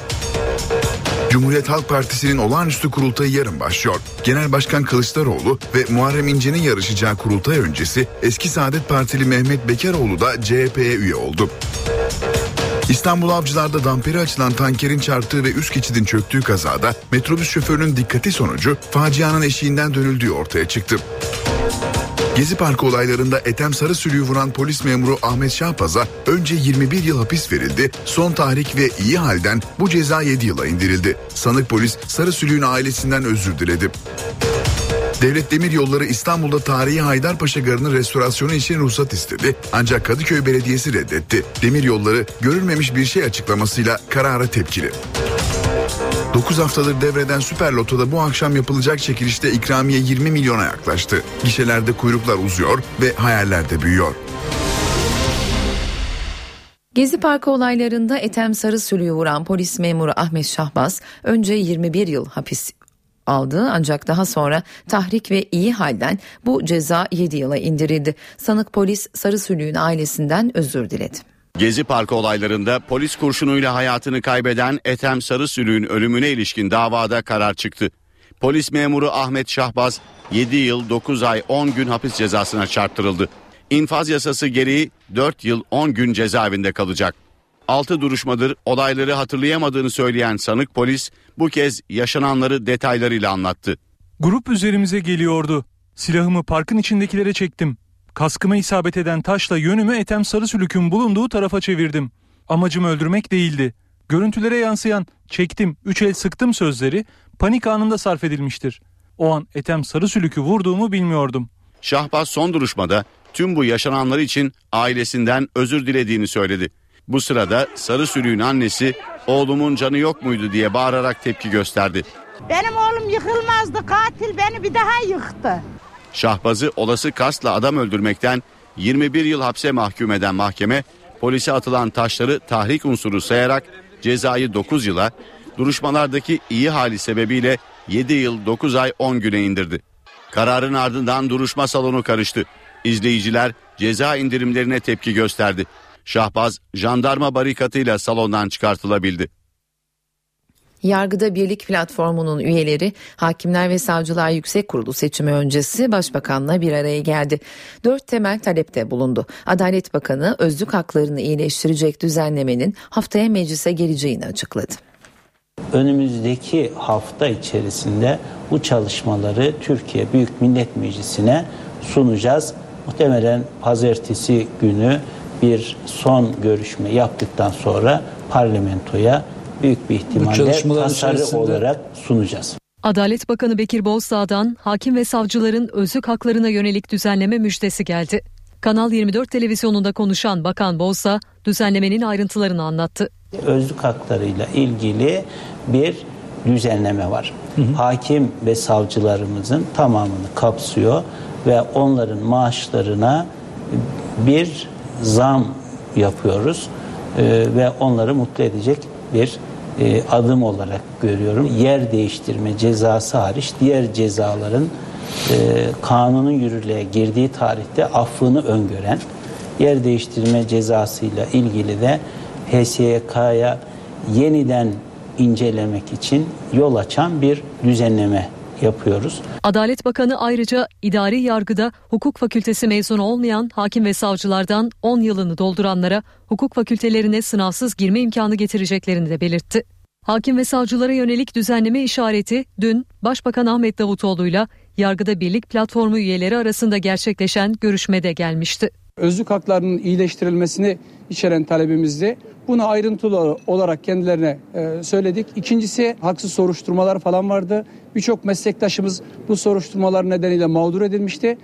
Speaker 3: Cumhuriyet Halk Partisi'nin olağanüstü kurultayı yarın başlıyor. Genel Başkan Kılıçdaroğlu ve Muharrem İnce'nin yarışacağı kurultay öncesi eski Saadet Partili Mehmet Bekaroğlu da CHP'ye üye oldu. İstanbul Avcılar'da damperi açılan tankerin çarptığı ve üst geçidin çöktüğü kazada metrobüs şoförünün dikkati sonucu facianın eşiğinden dönüldüğü ortaya çıktı. Gezi Parkı olaylarında Etem Sarısülü'yü vuran polis memuru Ahmet Şahpaz'a önce 21 yıl hapis verildi, son tahrik ve iyi halden bu ceza 7 yıla indirildi. Sanık polis Sarısülü'nün ailesinden özür diledi. Devlet Demir Yolları İstanbul'da tarihi Haydarpaşa Garı'nın restorasyonu için ruhsat istedi. Ancak Kadıköy Belediyesi reddetti. Demir Yolları görülmemiş bir şey açıklamasıyla karara tepkili. 9 haftadır devreden Süper Loto'da bu akşam yapılacak çekilişte ikramiye 20 milyona yaklaştı. Gişelerde kuyruklar uzuyor ve hayaller de büyüyor.
Speaker 2: Gezi Parkı olaylarında Ethem Sarısülü'yü vuran polis memuru Ahmet Şahbaz önce 21 yıl hapis aldı ancak daha sonra tahrik ve iyi halden bu ceza 7 yıla indirildi. Sanık polis Sarısülü'nün ailesinden özür diledi.
Speaker 5: Gezi Parkı olaylarında polis kurşunuyla hayatını kaybeden Ethem Sarısülü'nün ölümüne ilişkin davada karar çıktı. Polis memuru Ahmet Şahbaz 7 yıl 9 ay 10 gün hapis cezasına çarptırıldı. İnfaz yasası gereği 4 yıl 10 gün cezaevinde kalacak. 6 duruşmadır olayları hatırlayamadığını söyleyen sanık polis bu kez yaşananları detaylarıyla anlattı.
Speaker 21: Grup üzerimize geliyordu. Silahımı parkın içindekilere çektim. Kaskıma isabet eden taşla yönümü Ethem Sarısülük'ün bulunduğu tarafa çevirdim. Amacım öldürmek değildi. Görüntülere yansıyan çektim, üç el sıktım sözleri panik anında sarf edilmiştir. O an Ethem Sarısülük'ü vurduğumu bilmiyordum.
Speaker 5: Şahbaz son duruşmada tüm bu yaşananlar için ailesinden özür dilediğini söyledi. Bu sırada Sarı Sülüğün annesi oğlumun canı yok muydu diye bağırarak tepki gösterdi.
Speaker 22: Benim oğlum yıkılmazdı katil beni bir daha yıktı.
Speaker 5: Şahbaz'ı olası kasla adam öldürmekten 21 yıl hapse mahkum eden mahkeme polise atılan taşları tahrik unsuru sayarak cezayı 9 yıla, duruşmalardaki iyi hali sebebiyle 7 yıl 9 ay 10 güne indirdi. Kararın ardından duruşma salonu karıştı. İzleyiciler ceza indirimlerine tepki gösterdi. Şahbaz jandarma barikatıyla salondan çıkartılabildi.
Speaker 2: Yargıda Birlik Platformu'nun üyeleri Hakimler ve Savcılar Yüksek Kurulu seçimi öncesi Başbakan'la bir araya geldi. Dört temel talepte bulundu. Adalet Bakanı özlük haklarını iyileştirecek düzenlemenin haftaya meclise geleceğini açıkladı.
Speaker 23: Önümüzdeki hafta içerisinde bu çalışmaları Türkiye Büyük Millet Meclisi'ne sunacağız. Muhtemelen pazartesi günü bir son görüşme yaptıktan sonra parlamentoya büyük bir ihtimalle tasarı olarak sunacağız.
Speaker 24: Adalet Bakanı Bekir Bozdağ'dan hakim ve savcıların özlük haklarına yönelik düzenleme müjdesi geldi. Kanal 24 televizyonunda konuşan Bakan Bozdağ düzenlemenin ayrıntılarını anlattı.
Speaker 23: Özlük haklarıyla ilgili bir düzenleme var. Hı hı. Hakim ve savcılarımızın tamamını kapsıyor ve onların maaşlarına bir zam yapıyoruz ee, ve onları mutlu edecek bir e, adım olarak görüyorum. Yer değiştirme cezası hariç diğer cezaların e, kanunun yürürlüğe girdiği tarihte affını öngören yer değiştirme cezasıyla ilgili de HSYK'ya yeniden incelemek için yol açan bir düzenleme yapıyoruz.
Speaker 24: Adalet Bakanı ayrıca idari yargıda hukuk fakültesi mezunu olmayan hakim ve savcılardan 10 yılını dolduranlara hukuk fakültelerine sınavsız girme imkanı getireceklerini de belirtti. Hakim ve savcılara yönelik düzenleme işareti dün Başbakan Ahmet Davutoğlu'yla Yargıda Birlik Platformu üyeleri arasında gerçekleşen görüşmede gelmişti.
Speaker 25: Özlük haklarının iyileştirilmesini içeren talebimizdi. Bunu ayrıntılı olarak kendilerine e, söyledik. İkincisi haksız soruşturmalar falan vardı. Birçok meslektaşımız bu soruşturmalar nedeniyle mağdur edilmişti.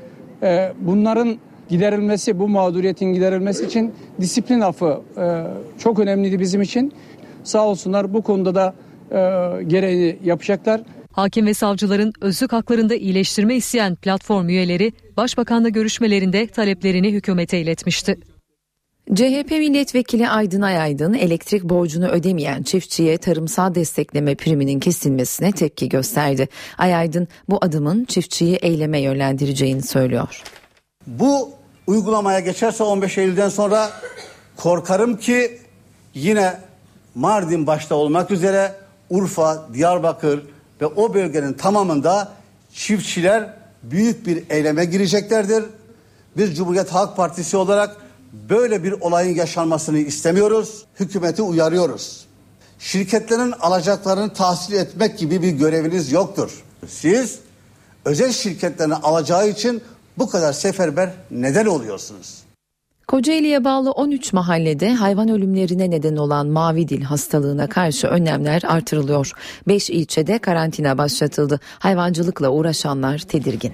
Speaker 25: E, bunların giderilmesi, bu mağduriyetin giderilmesi için disiplin affı e, çok önemliydi bizim için. Sağ olsunlar bu konuda da gereğini yapacaklar.
Speaker 24: Hakim ve savcıların özlük haklarında iyileştirme isteyen platform üyeleri Başbakanla görüşmelerinde taleplerini hükümete iletmişti.
Speaker 2: CHP milletvekili Aydın Ayaydın elektrik borcunu ödemeyen çiftçiye tarımsal destekleme priminin kesilmesine tepki gösterdi. Ayaydın bu adımın çiftçiyi eyleme yönlendireceğini söylüyor.
Speaker 26: Bu uygulamaya geçerse 15 Eylül'den sonra korkarım ki yine Mardin başta olmak üzere Urfa, Diyarbakır ve o bölgenin tamamında çiftçiler büyük bir eyleme gireceklerdir. Biz Cumhuriyet Halk Partisi olarak böyle bir olayın yaşanmasını istemiyoruz. Hükümeti uyarıyoruz. Şirketlerin alacaklarını tahsil etmek gibi bir göreviniz yoktur. Siz özel şirketlerin alacağı için bu kadar seferber neden oluyorsunuz?
Speaker 2: Kocaeli'ye bağlı 13 mahallede hayvan ölümlerine neden olan mavi dil hastalığına karşı önlemler artırılıyor. 5 ilçede karantina başlatıldı. Hayvancılıkla uğraşanlar tedirgin.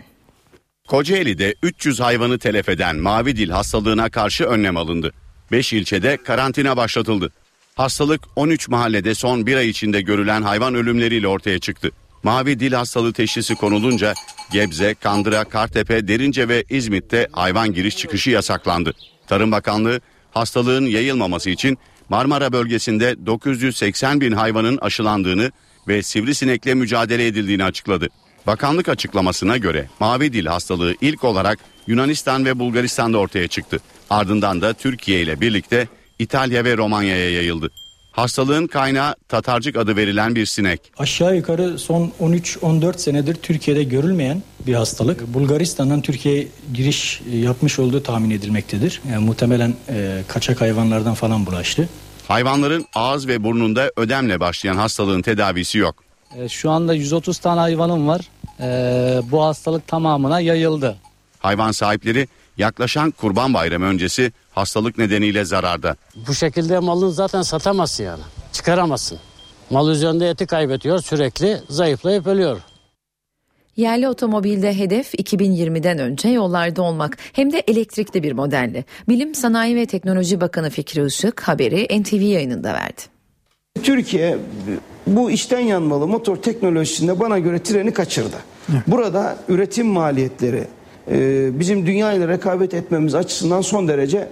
Speaker 5: Kocaeli'de 300 hayvanı telef eden mavi dil hastalığına karşı önlem alındı. 5 ilçede karantina başlatıldı. Hastalık 13 mahallede son bir ay içinde görülen hayvan ölümleriyle ortaya çıktı. Mavi dil hastalığı teşhisi konulunca Gebze, Kandıra, Kartepe, Derince ve İzmit'te hayvan giriş çıkışı yasaklandı. Tarım Bakanlığı hastalığın yayılmaması için Marmara bölgesinde 980 bin hayvanın aşılandığını ve sivrisinekle mücadele edildiğini açıkladı. Bakanlık açıklamasına göre mavi dil hastalığı ilk olarak Yunanistan ve Bulgaristan'da ortaya çıktı. Ardından da Türkiye ile birlikte İtalya ve Romanya'ya yayıldı. Hastalığın kaynağı tatarcık adı verilen bir sinek.
Speaker 27: Aşağı yukarı son 13-14 senedir Türkiye'de görülmeyen bir hastalık. Bulgaristan'dan Türkiye'ye giriş yapmış olduğu tahmin edilmektedir. Yani muhtemelen e, kaçak hayvanlardan falan bulaştı.
Speaker 5: Hayvanların ağız ve burnunda ödemle başlayan hastalığın tedavisi yok.
Speaker 28: E, şu anda 130 tane hayvanım var. E, bu hastalık tamamına yayıldı.
Speaker 5: Hayvan sahipleri yaklaşan kurban bayramı öncesi hastalık nedeniyle zararda.
Speaker 28: Bu şekilde malını zaten satamazsın yani. Çıkaramazsın. Mal üzerinde eti kaybediyor sürekli zayıflayıp ölüyor.
Speaker 2: Yerli otomobilde hedef 2020'den önce yollarda olmak hem de elektrikli bir modelle. Bilim, Sanayi ve Teknoloji Bakanı Fikri Işık haberi NTV yayınında verdi.
Speaker 29: Türkiye bu içten yanmalı motor teknolojisinde bana göre treni kaçırdı. Burada üretim maliyetleri e, bizim dünya ile rekabet etmemiz açısından son derece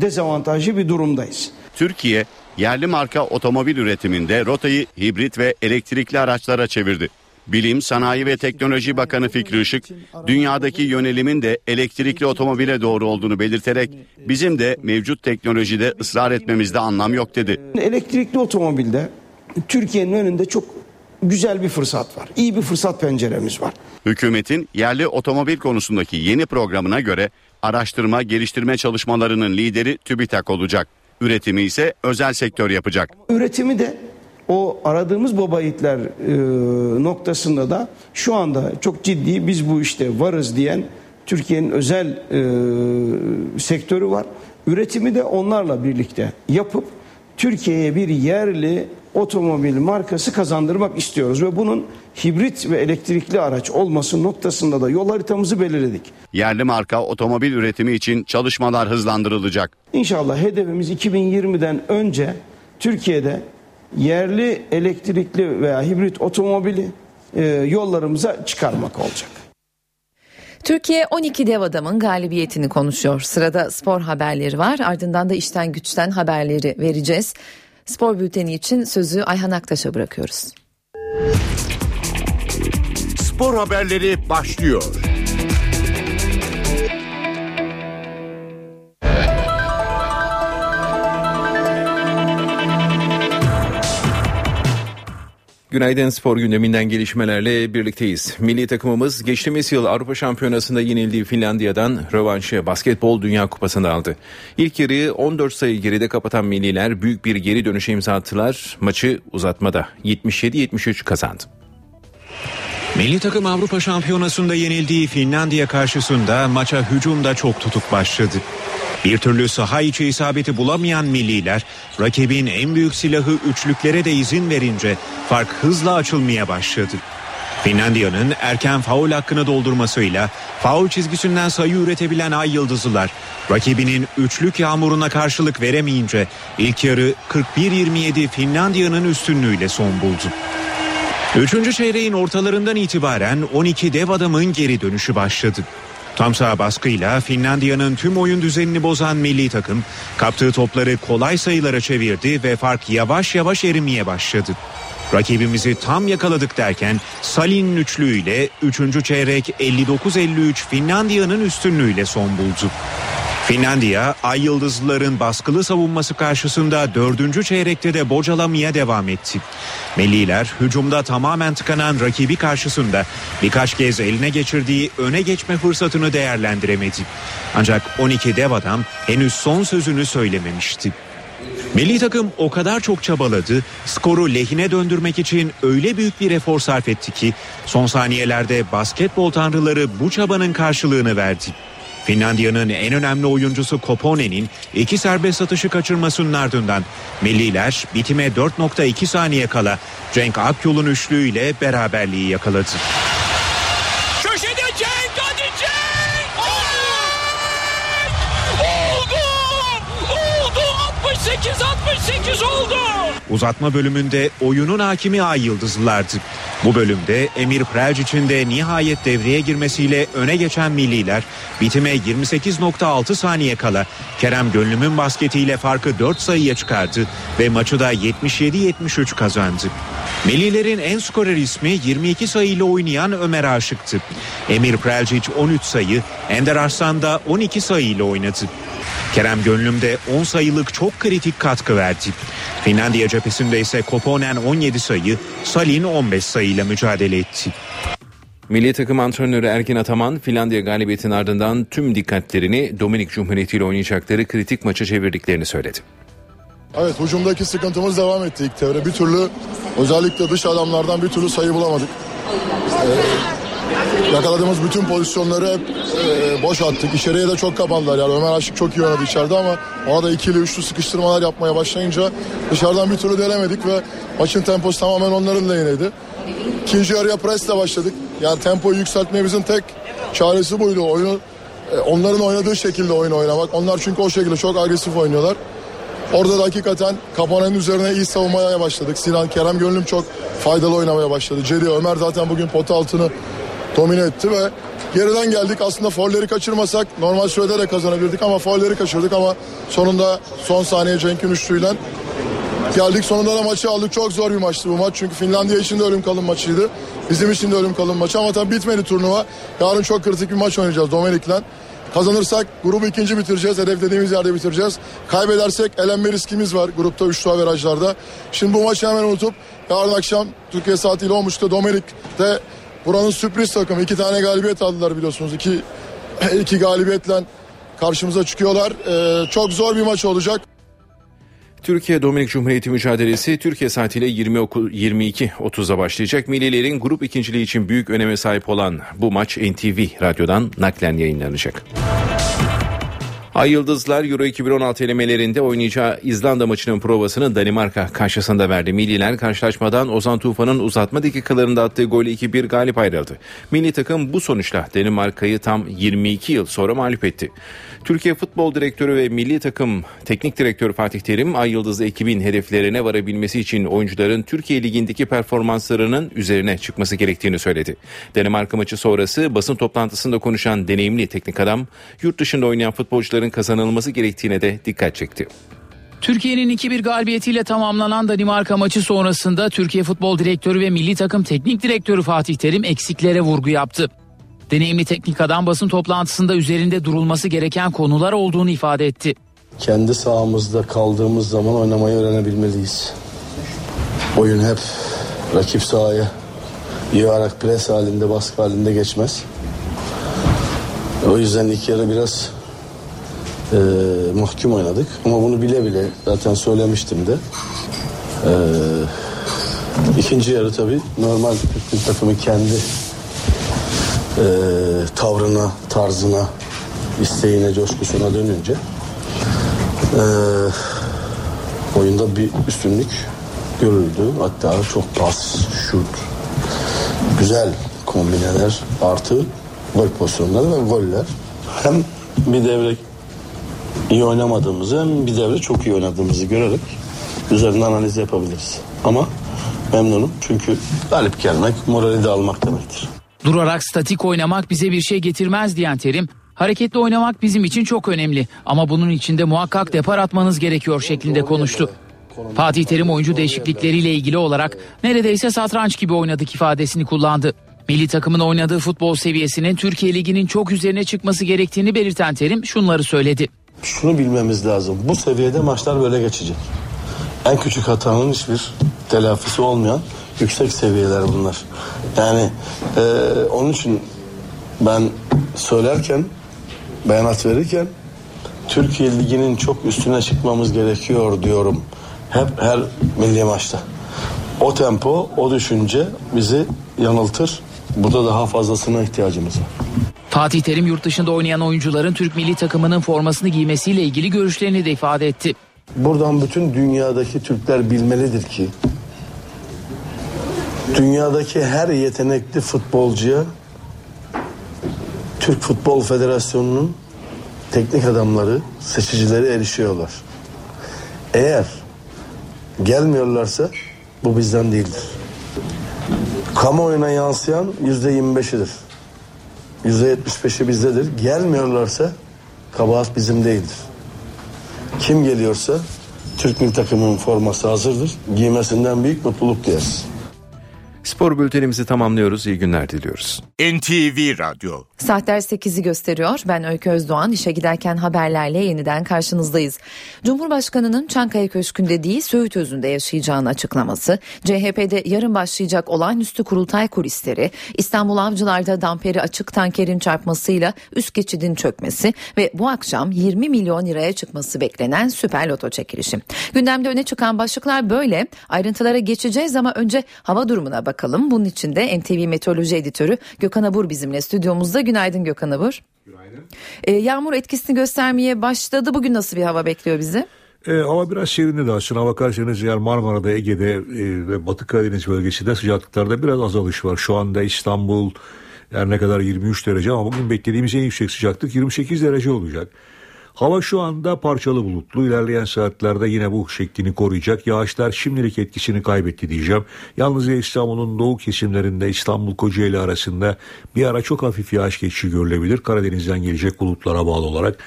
Speaker 29: dezavantajlı bir durumdayız.
Speaker 5: Türkiye yerli marka otomobil üretiminde rotayı hibrit ve elektrikli araçlara çevirdi. Bilim, Sanayi ve Teknoloji Bakanı Fikri Işık, dünyadaki yönelimin de elektrikli otomobile doğru olduğunu belirterek bizim de mevcut teknolojide ısrar etmemizde anlam yok dedi.
Speaker 29: Elektrikli otomobilde Türkiye'nin önünde çok güzel bir fırsat var. İyi bir fırsat penceremiz var.
Speaker 5: Hükümetin yerli otomobil konusundaki yeni programına göre araştırma geliştirme çalışmalarının lideri TÜBİTAK olacak. Üretimi ise özel sektör yapacak.
Speaker 29: Üretimi de o aradığımız baba yiğitler e, noktasında da şu anda çok ciddi biz bu işte varız diyen Türkiye'nin özel e, sektörü var. Üretimi de onlarla birlikte yapıp Türkiye'ye bir yerli otomobil markası kazandırmak istiyoruz ve bunun hibrit ve elektrikli araç olması noktasında da yol haritamızı belirledik.
Speaker 5: Yerli marka otomobil üretimi için çalışmalar hızlandırılacak.
Speaker 29: İnşallah hedefimiz 2020'den önce Türkiye'de yerli elektrikli veya hibrit otomobili e, yollarımıza çıkarmak olacak.
Speaker 2: Türkiye 12 dev adamın galibiyetini konuşuyor. Sırada spor haberleri var. Ardından da işten güçten haberleri vereceğiz. Spor bülteni için sözü Ayhan Aktaş'a bırakıyoruz.
Speaker 1: Spor haberleri başlıyor.
Speaker 30: Günaydın spor gündeminden gelişmelerle birlikteyiz. Milli takımımız geçtiğimiz yıl Avrupa Şampiyonası'nda yenildiği Finlandiya'dan rövanşı basketbol Dünya Kupası'nda aldı. İlk yarıyı 14 sayı geride kapatan milliler büyük bir geri dönüşe imza attılar. Maçı uzatmada 77-73 kazandı.
Speaker 31: Milli takım Avrupa Şampiyonası'nda yenildiği Finlandiya karşısında maça hücumda çok tutuk başladı. Bir türlü saha içi isabeti bulamayan milliler rakibin en büyük silahı üçlüklere de izin verince fark hızla açılmaya başladı. Finlandiya'nın erken faul hakkını doldurmasıyla faul çizgisinden sayı üretebilen Ay Yıldızlılar rakibinin üçlük yağmuruna karşılık veremeyince ilk yarı 41-27 Finlandiya'nın üstünlüğüyle son buldu. Üçüncü çeyreğin ortalarından itibaren 12 dev adamın geri dönüşü başladı. Tam sağ baskıyla Finlandiya'nın tüm oyun düzenini bozan milli takım kaptığı topları kolay sayılara çevirdi ve fark yavaş yavaş erimeye başladı. Rakibimizi tam yakaladık derken Salin'in üçlüğüyle 3. çeyrek 59-53 Finlandiya'nın üstünlüğüyle son buldu. Finlandiya, Ay Yıldızlıların baskılı savunması karşısında dördüncü çeyrekte de bocalamaya devam etti. Milliler hücumda tamamen tıkanan rakibi karşısında birkaç kez eline geçirdiği öne geçme fırsatını değerlendiremedi. Ancak 12 dev adam henüz son sözünü söylememişti. Milli takım o kadar çok çabaladı, skoru lehine döndürmek için öyle büyük bir efor sarf etti ki son saniyelerde basketbol tanrıları bu çabanın karşılığını verdi. Finlandiya'nın en önemli oyuncusu Kopone'nin iki serbest atışı kaçırmasının ardından milliler bitime 4.2 saniye kala Cenk Akyol'un üçlüğüyle beraberliği yakaladı. Uzatma bölümünde oyunun hakimi Ay Yıldızlılardı. Bu bölümde Emir Prelcic'in de nihayet devreye girmesiyle öne geçen milliler bitime 28.6 saniye kala Kerem Gönlüm'ün basketiyle farkı 4 sayıya çıkardı ve maçı da 77-73 kazandı. Millilerin en skorer ismi 22 sayıyla oynayan Ömer Aşık'tı. Emir Prelcic 13 sayı, Ender Arslan da 12 sayıyla oynadı. Kerem Gönlüm de 10 sayılık çok kritik katkı verdi. Finlandiya cephesinde ise Koponen 17 sayı, Salin 15 sayıyla mücadele etti.
Speaker 30: Milli takım antrenörü Erkin Ataman Finlandiya galibiyetinin ardından tüm dikkatlerini Dominik Cumhuriyeti ile oynayacakları kritik maça çevirdiklerini söyledi.
Speaker 32: Evet hücumdaki sıkıntımız devam etti ilk devre. Bir türlü özellikle dış adamlardan bir türlü sayı bulamadık. Ee, yakaladığımız bütün pozisyonları hep e, boş attık. İçeriye de çok kapandılar. Yani Ömer Aşık çok iyi oynadı içeride ama ona da ikili üçlü sıkıştırmalar yapmaya başlayınca dışarıdan bir türlü denemedik ve maçın temposu tamamen onların lehineydi. İkinci yarıya presle başladık. Yani tempoyu yükseltmemizin tek çaresi buydu. Oyunu e, onların oynadığı şekilde oyun oynamak. Onlar çünkü o şekilde çok agresif oynuyorlar. Orada da hakikaten Kapana'nın üzerine iyi savunmaya başladık. Sinan Kerem Gönlüm çok faydalı oynamaya başladı. Cedi Ömer zaten bugün pota altını domine etti ve geriden geldik. Aslında folleri kaçırmasak normal sürede de kazanabilirdik ama folleri kaçırdık ama sonunda son saniye Cenk'in üçlüyle geldik. Sonunda da maçı aldık. Çok zor bir maçtı bu maç. Çünkü Finlandiya için de ölüm kalım maçıydı. Bizim için de ölüm kalım maçı ama tabii bitmedi turnuva. Yarın çok kritik bir maç oynayacağız Dominik'le. Kazanırsak grubu ikinci bitireceğiz. Hedeflediğimiz yerde bitireceğiz. Kaybedersek elenme riskimiz var grupta 3 averajlarda. Şimdi bu maçı hemen unutup yarın akşam Türkiye saatiyle olmuştu. Dominik'te buranın sürpriz takımı. iki tane galibiyet aldılar biliyorsunuz. İki, iki galibiyetle karşımıza çıkıyorlar. Ee, çok zor bir maç olacak.
Speaker 30: Türkiye Dominik Cumhuriyeti mücadelesi Türkiye saatiyle 20 22.30'da başlayacak. Millilerin grup ikinciliği için büyük öneme sahip olan bu maç NTV Radyo'dan naklen yayınlanacak. Ay Yıldızlar Euro 2016 elemelerinde oynayacağı İzlanda maçının provasını Danimarka karşısında verdi. Milliler karşılaşmadan Ozan Tufan'ın uzatma dakikalarında attığı golü 2-1 galip ayrıldı. Milli takım bu sonuçla Danimarka'yı tam 22 yıl sonra mağlup etti. Türkiye Futbol Direktörü ve Milli Takım Teknik Direktörü Fatih Terim, Ay Yıldız ekibin hedeflerine varabilmesi için oyuncuların Türkiye Ligi'ndeki performanslarının üzerine çıkması gerektiğini söyledi. Danimarka maçı sonrası basın toplantısında konuşan deneyimli teknik adam, yurt dışında oynayan futbolcuların kazanılması gerektiğine de dikkat çekti.
Speaker 33: Türkiye'nin 2-1 galibiyetiyle tamamlanan Danimarka maçı sonrasında Türkiye Futbol Direktörü ve Milli Takım Teknik Direktörü Fatih Terim eksiklere vurgu yaptı. Deneyimli teknik adam basın toplantısında üzerinde durulması gereken konular olduğunu ifade etti.
Speaker 34: Kendi sahamızda kaldığımız zaman oynamayı öğrenebilmeliyiz. Oyun hep rakip sahaya yığarak pres halinde baskı halinde geçmez. O yüzden ilk yarı biraz e, mahkum oynadık. Ama bunu bile bile zaten söylemiştim de. E, ikinci yarı tabii normal Türk takımı kendi e, tavrına, tarzına, isteğine, coşkusuna dönünce e, oyunda bir üstünlük görüldü. Hatta çok pas, şut, güzel kombineler artı gol pozisyonları ve goller. Hem bir devre iyi oynamadığımızı hem bir devre çok iyi oynadığımızı görerek üzerinde analiz yapabiliriz. Ama memnunum çünkü galip gelmek morali de almak demektir.
Speaker 33: Durarak statik oynamak bize bir şey getirmez diyen Terim, hareketli oynamak bizim için çok önemli ama bunun için de muhakkak depar atmanız gerekiyor şeklinde konuştu. Fatih Terim oyuncu değişiklikleriyle ilgili olarak neredeyse satranç gibi oynadık ifadesini kullandı. Milli takımın oynadığı futbol seviyesinin Türkiye Ligi'nin çok üzerine çıkması gerektiğini belirten Terim şunları söyledi.
Speaker 34: Şunu bilmemiz lazım. Bu seviyede maçlar böyle geçecek. En küçük hatanın hiçbir telafisi olmayan yüksek seviyeler bunlar. Yani e, onun için ben söylerken beyanat verirken Türkiye Ligi'nin çok üstüne çıkmamız gerekiyor diyorum. Hep her milli maçta. O tempo, o düşünce bizi yanıltır. Burada daha fazlasına ihtiyacımız var.
Speaker 33: Fatih Terim yurt dışında oynayan oyuncuların Türk milli takımının formasını giymesiyle ilgili görüşlerini de ifade etti.
Speaker 34: Buradan bütün dünyadaki Türkler bilmelidir ki dünyadaki her yetenekli futbolcuya Türk Futbol Federasyonu'nun teknik adamları, seçicileri erişiyorlar. Eğer Gelmiyorlarsa bu bizden değildir. Kamuoyuna yansıyan yüzde yirmi beşidir. Yüzde yetmiş beşi bizdedir. Gelmiyorlarsa kabahat bizim değildir. Kim geliyorsa Türk milli takımının forması hazırdır. Giymesinden büyük mutluluk duyarız.
Speaker 30: Spor bültenimizi tamamlıyoruz. İyi günler diliyoruz.
Speaker 1: NTV Radyo
Speaker 2: Saatler 8'i gösteriyor. Ben Öykü Özdoğan. İşe giderken haberlerle yeniden karşınızdayız. Cumhurbaşkanının Çankaya Köşkü'nde değil Söğüt Özü'nde yaşayacağını açıklaması, CHP'de yarın başlayacak olağanüstü kurultay kulisleri, İstanbul Avcılar'da damperi açık tankerin çarpmasıyla üst geçidin çökmesi ve bu akşam 20 milyon liraya çıkması beklenen süper loto çekilişi. Gündemde öne çıkan başlıklar böyle. Ayrıntılara geçeceğiz ama önce hava durumuna bakalım. Bunun için de NTV Meteoroloji Editörü Gökhan Abur bizimle stüdyomuzda. Günaydın Gökhan Abur. Günaydın. Ee, yağmur etkisini göstermeye başladı. Bugün nasıl bir hava bekliyor bizi?
Speaker 35: E, hava biraz serinledi aslında. Bakarsanız yer Marmara'da, Ege'de e, ve Batı Karadeniz bölgesinde sıcaklıklarda biraz azalış var. Şu anda İstanbul her ne kadar 23 derece ama bugün beklediğimiz en yüksek sıcaklık 28 derece olacak. Hava şu anda parçalı bulutlu. İlerleyen saatlerde yine bu şeklini koruyacak. Yağışlar şimdilik etkisini kaybetti diyeceğim. Yalnızca İstanbul'un doğu kesimlerinde İstanbul Kocaeli arasında bir ara çok hafif yağış geçişi görülebilir. Karadeniz'den gelecek bulutlara bağlı olarak.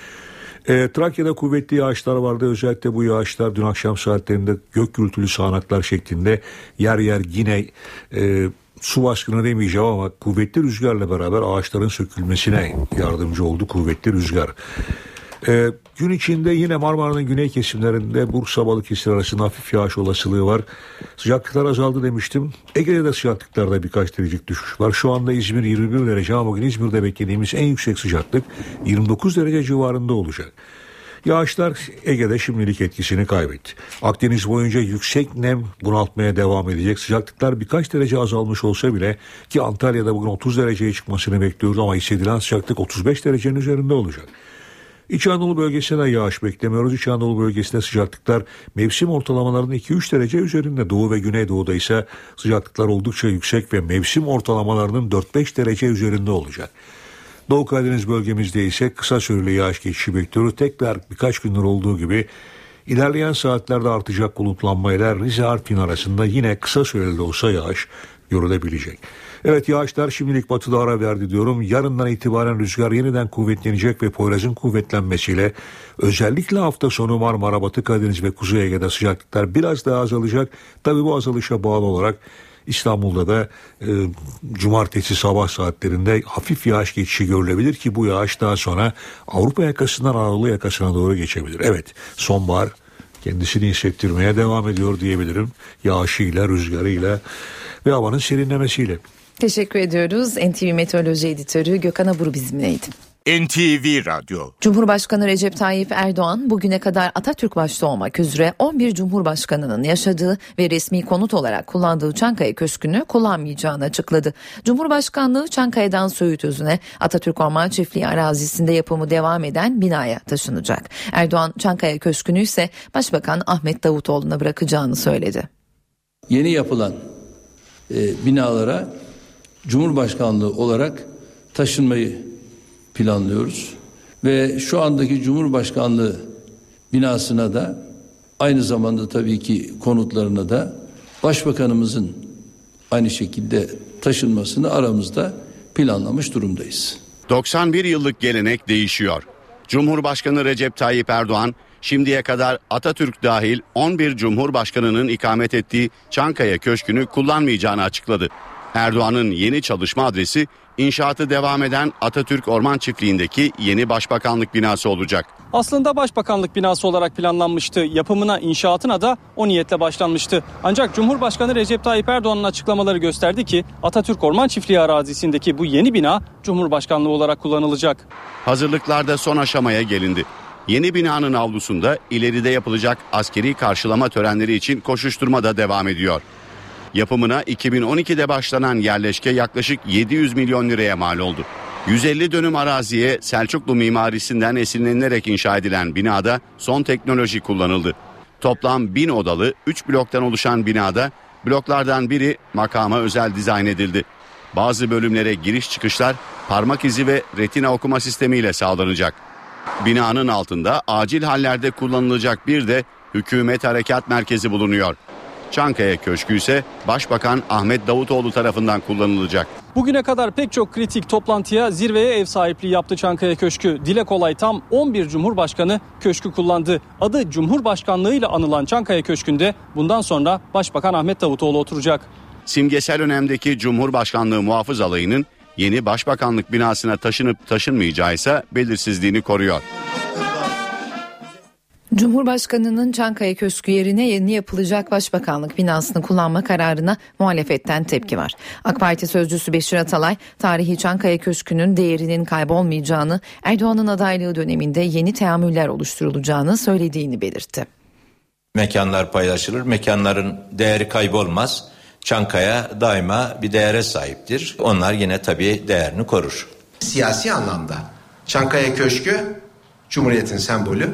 Speaker 35: E, Trakya'da kuvvetli yağışlar vardı. Özellikle bu yağışlar dün akşam saatlerinde gök gürültülü sağanaklar şeklinde yer yer yine e, su baskını demeyeceğim ama kuvvetli rüzgarla beraber ağaçların sökülmesine yardımcı oldu kuvvetli rüzgar. Ee, gün içinde yine Marmara'nın güney kesimlerinde Bursa Balıkesir arasında hafif yağış olasılığı var. Sıcaklıklar azaldı demiştim. Ege'de de sıcaklıklarda birkaç derecelik düşüş var. Şu anda İzmir 21 derece ama bugün İzmir'de beklediğimiz en yüksek sıcaklık 29 derece civarında olacak. Yağışlar Ege'de şimdilik etkisini kaybetti. Akdeniz boyunca yüksek nem bunaltmaya devam edecek. Sıcaklıklar birkaç derece azalmış olsa bile ki Antalya'da bugün 30 dereceye çıkmasını bekliyoruz ama hissedilen sıcaklık 35 derecenin üzerinde olacak. İç Anadolu bölgesinde yağış beklemiyoruz. İç Anadolu bölgesinde sıcaklıklar mevsim ortalamalarının 2-3 derece üzerinde. Doğu ve Güneydoğu'da ise sıcaklıklar oldukça yüksek ve mevsim ortalamalarının 4-5 derece üzerinde olacak. Doğu Karadeniz bölgemizde ise kısa süreli yağış geçişi bekliyoruz. Tekrar birkaç gündür olduğu gibi ilerleyen saatlerde artacak bulutlanmayla Rize Artvin arasında yine kısa süreli olsa yağış görülebilecek. Evet yağışlar şimdilik batıda ara verdi diyorum. Yarından itibaren rüzgar yeniden kuvvetlenecek ve Poyraz'ın kuvvetlenmesiyle özellikle hafta sonu Marmara, Batı Karadeniz ve Kuzey Ege'de sıcaklıklar biraz daha azalacak. Tabii bu azalışa bağlı olarak İstanbul'da da e, cumartesi sabah saatlerinde hafif yağış geçişi görülebilir ki bu yağış daha sonra Avrupa yakasından Anadolu yakasına doğru geçebilir. Evet sonbahar kendisini hissettirmeye devam ediyor diyebilirim. Yağışıyla, rüzgarıyla ve havanın serinlemesiyle.
Speaker 2: Teşekkür ediyoruz. NTV Meteoroloji Editörü Gökhan Abur bizimleydi.
Speaker 1: NTV Radyo
Speaker 2: Cumhurbaşkanı Recep Tayyip Erdoğan bugüne kadar Atatürk başta olmak üzere 11 Cumhurbaşkanının yaşadığı ve resmi konut olarak kullandığı Çankaya Köşkü'nü kullanmayacağını açıkladı. Cumhurbaşkanlığı Çankaya'dan Söğüt Özü'ne Atatürk Orman Çiftliği arazisinde yapımı devam eden binaya taşınacak. Erdoğan Çankaya Köşkü'nü ise Başbakan Ahmet Davutoğlu'na bırakacağını söyledi.
Speaker 36: Yeni yapılan e, binalara Cumhurbaşkanlığı olarak taşınmayı planlıyoruz. Ve şu andaki Cumhurbaşkanlığı binasına da aynı zamanda tabii ki konutlarına da Başbakanımızın aynı şekilde taşınmasını aramızda planlamış durumdayız.
Speaker 5: 91 yıllık gelenek değişiyor. Cumhurbaşkanı Recep Tayyip Erdoğan şimdiye kadar Atatürk dahil 11 Cumhurbaşkanının ikamet ettiği Çankaya Köşkü'nü kullanmayacağını açıkladı. Erdoğan'ın yeni çalışma adresi inşaatı devam eden Atatürk Orman Çiftliği'ndeki yeni başbakanlık binası olacak.
Speaker 37: Aslında başbakanlık binası olarak planlanmıştı. Yapımına, inşaatına da o niyetle başlanmıştı. Ancak Cumhurbaşkanı Recep Tayyip Erdoğan'ın açıklamaları gösterdi ki Atatürk Orman Çiftliği arazisindeki bu yeni bina Cumhurbaşkanlığı olarak kullanılacak.
Speaker 5: Hazırlıklarda son aşamaya gelindi. Yeni binanın avlusunda ileride yapılacak askeri karşılama törenleri için koşuşturma da devam ediyor. Yapımına 2012'de başlanan yerleşke yaklaşık 700 milyon liraya mal oldu. 150 dönüm araziye Selçuklu mimarisinden esinlenilerek inşa edilen binada son teknoloji kullanıldı. Toplam 1000 odalı 3 bloktan oluşan binada bloklardan biri makama özel dizayn edildi. Bazı bölümlere giriş çıkışlar parmak izi ve retina okuma sistemiyle sağlanacak. Binanın altında acil hallerde kullanılacak bir de Hükümet Harekat Merkezi bulunuyor. Çankaya Köşkü ise Başbakan Ahmet Davutoğlu tarafından kullanılacak.
Speaker 21: Bugüne kadar pek çok kritik toplantıya zirveye ev sahipliği yaptı Çankaya Köşkü. Dile kolay tam 11 Cumhurbaşkanı köşkü kullandı. Adı Cumhurbaşkanlığı ile anılan Çankaya Köşkü'nde bundan sonra Başbakan Ahmet Davutoğlu oturacak.
Speaker 5: Simgesel önemdeki Cumhurbaşkanlığı muhafız alayının yeni başbakanlık binasına taşınıp taşınmayacağı ise belirsizliğini koruyor.
Speaker 2: Cumhurbaşkanının Çankaya Köşkü yerine yeni yapılacak başbakanlık binasını kullanma kararına muhalefetten tepki var. AK Parti sözcüsü Beşir Atalay, tarihi Çankaya Köşkü'nün değerinin kaybolmayacağını, Erdoğan'ın adaylığı döneminde yeni teamüller oluşturulacağını söylediğini belirtti.
Speaker 7: Mekanlar paylaşılır, mekanların değeri kaybolmaz. Çankaya daima bir değere sahiptir. Onlar yine tabii değerini korur.
Speaker 8: Siyasi anlamda Çankaya Köşkü Cumhuriyet'in sembolü.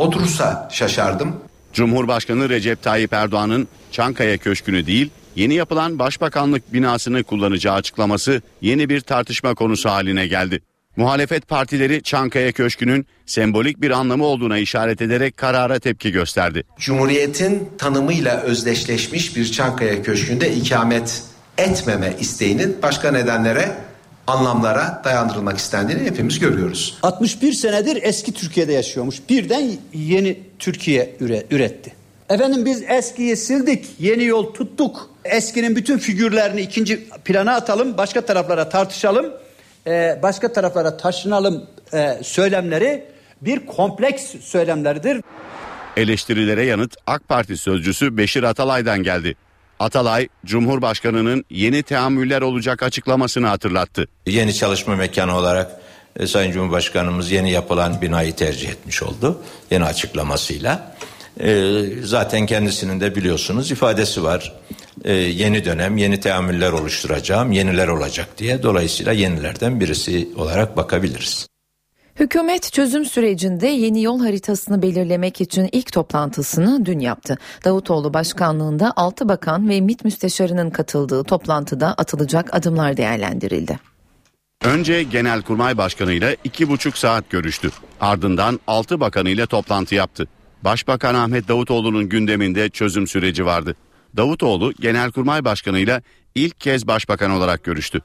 Speaker 8: Oturursa şaşardım.
Speaker 5: Cumhurbaşkanı Recep Tayyip Erdoğan'ın Çankaya Köşkü'nü değil, yeni yapılan başbakanlık binasını kullanacağı açıklaması yeni bir tartışma konusu haline geldi. Muhalefet partileri Çankaya Köşkü'nün sembolik bir anlamı olduğuna işaret ederek karara tepki gösterdi.
Speaker 8: Cumhuriyetin tanımıyla özdeşleşmiş bir Çankaya Köşkü'nde ikamet etmeme isteğinin başka nedenlere anlamlara dayandırılmak istendiğini hepimiz görüyoruz.
Speaker 9: 61 senedir eski Türkiye'de yaşıyormuş. Birden yeni Türkiye üre, üretti. Efendim biz eskiyi sildik, yeni yol tuttuk. Eskinin bütün figürlerini ikinci plana atalım, başka taraflara tartışalım, e, başka taraflara taşınalım e, söylemleri bir kompleks söylemlerdir.
Speaker 5: Eleştirilere yanıt AK Parti sözcüsü Beşir Atalay'dan geldi. Atalay, Cumhurbaşkanı'nın yeni teamüller olacak açıklamasını hatırlattı.
Speaker 7: Yeni çalışma mekanı olarak e, Sayın Cumhurbaşkanımız yeni yapılan binayı tercih etmiş oldu. Yeni açıklamasıyla. E, zaten kendisinin de biliyorsunuz ifadesi var. E, yeni dönem yeni teamüller oluşturacağım, yeniler olacak diye. Dolayısıyla yenilerden birisi olarak bakabiliriz.
Speaker 2: Hükümet çözüm sürecinde yeni yol haritasını belirlemek için ilk toplantısını dün yaptı. Davutoğlu başkanlığında 6 bakan ve MİT müsteşarının katıldığı toplantıda atılacak adımlar değerlendirildi.
Speaker 5: Önce Genelkurmay Başkanı ile iki buçuk saat görüştü. Ardından 6 bakanıyla toplantı yaptı. Başbakan Ahmet Davutoğlu'nun gündeminde çözüm süreci vardı. Davutoğlu Genelkurmay Başkanı ile ilk kez başbakan olarak görüştü.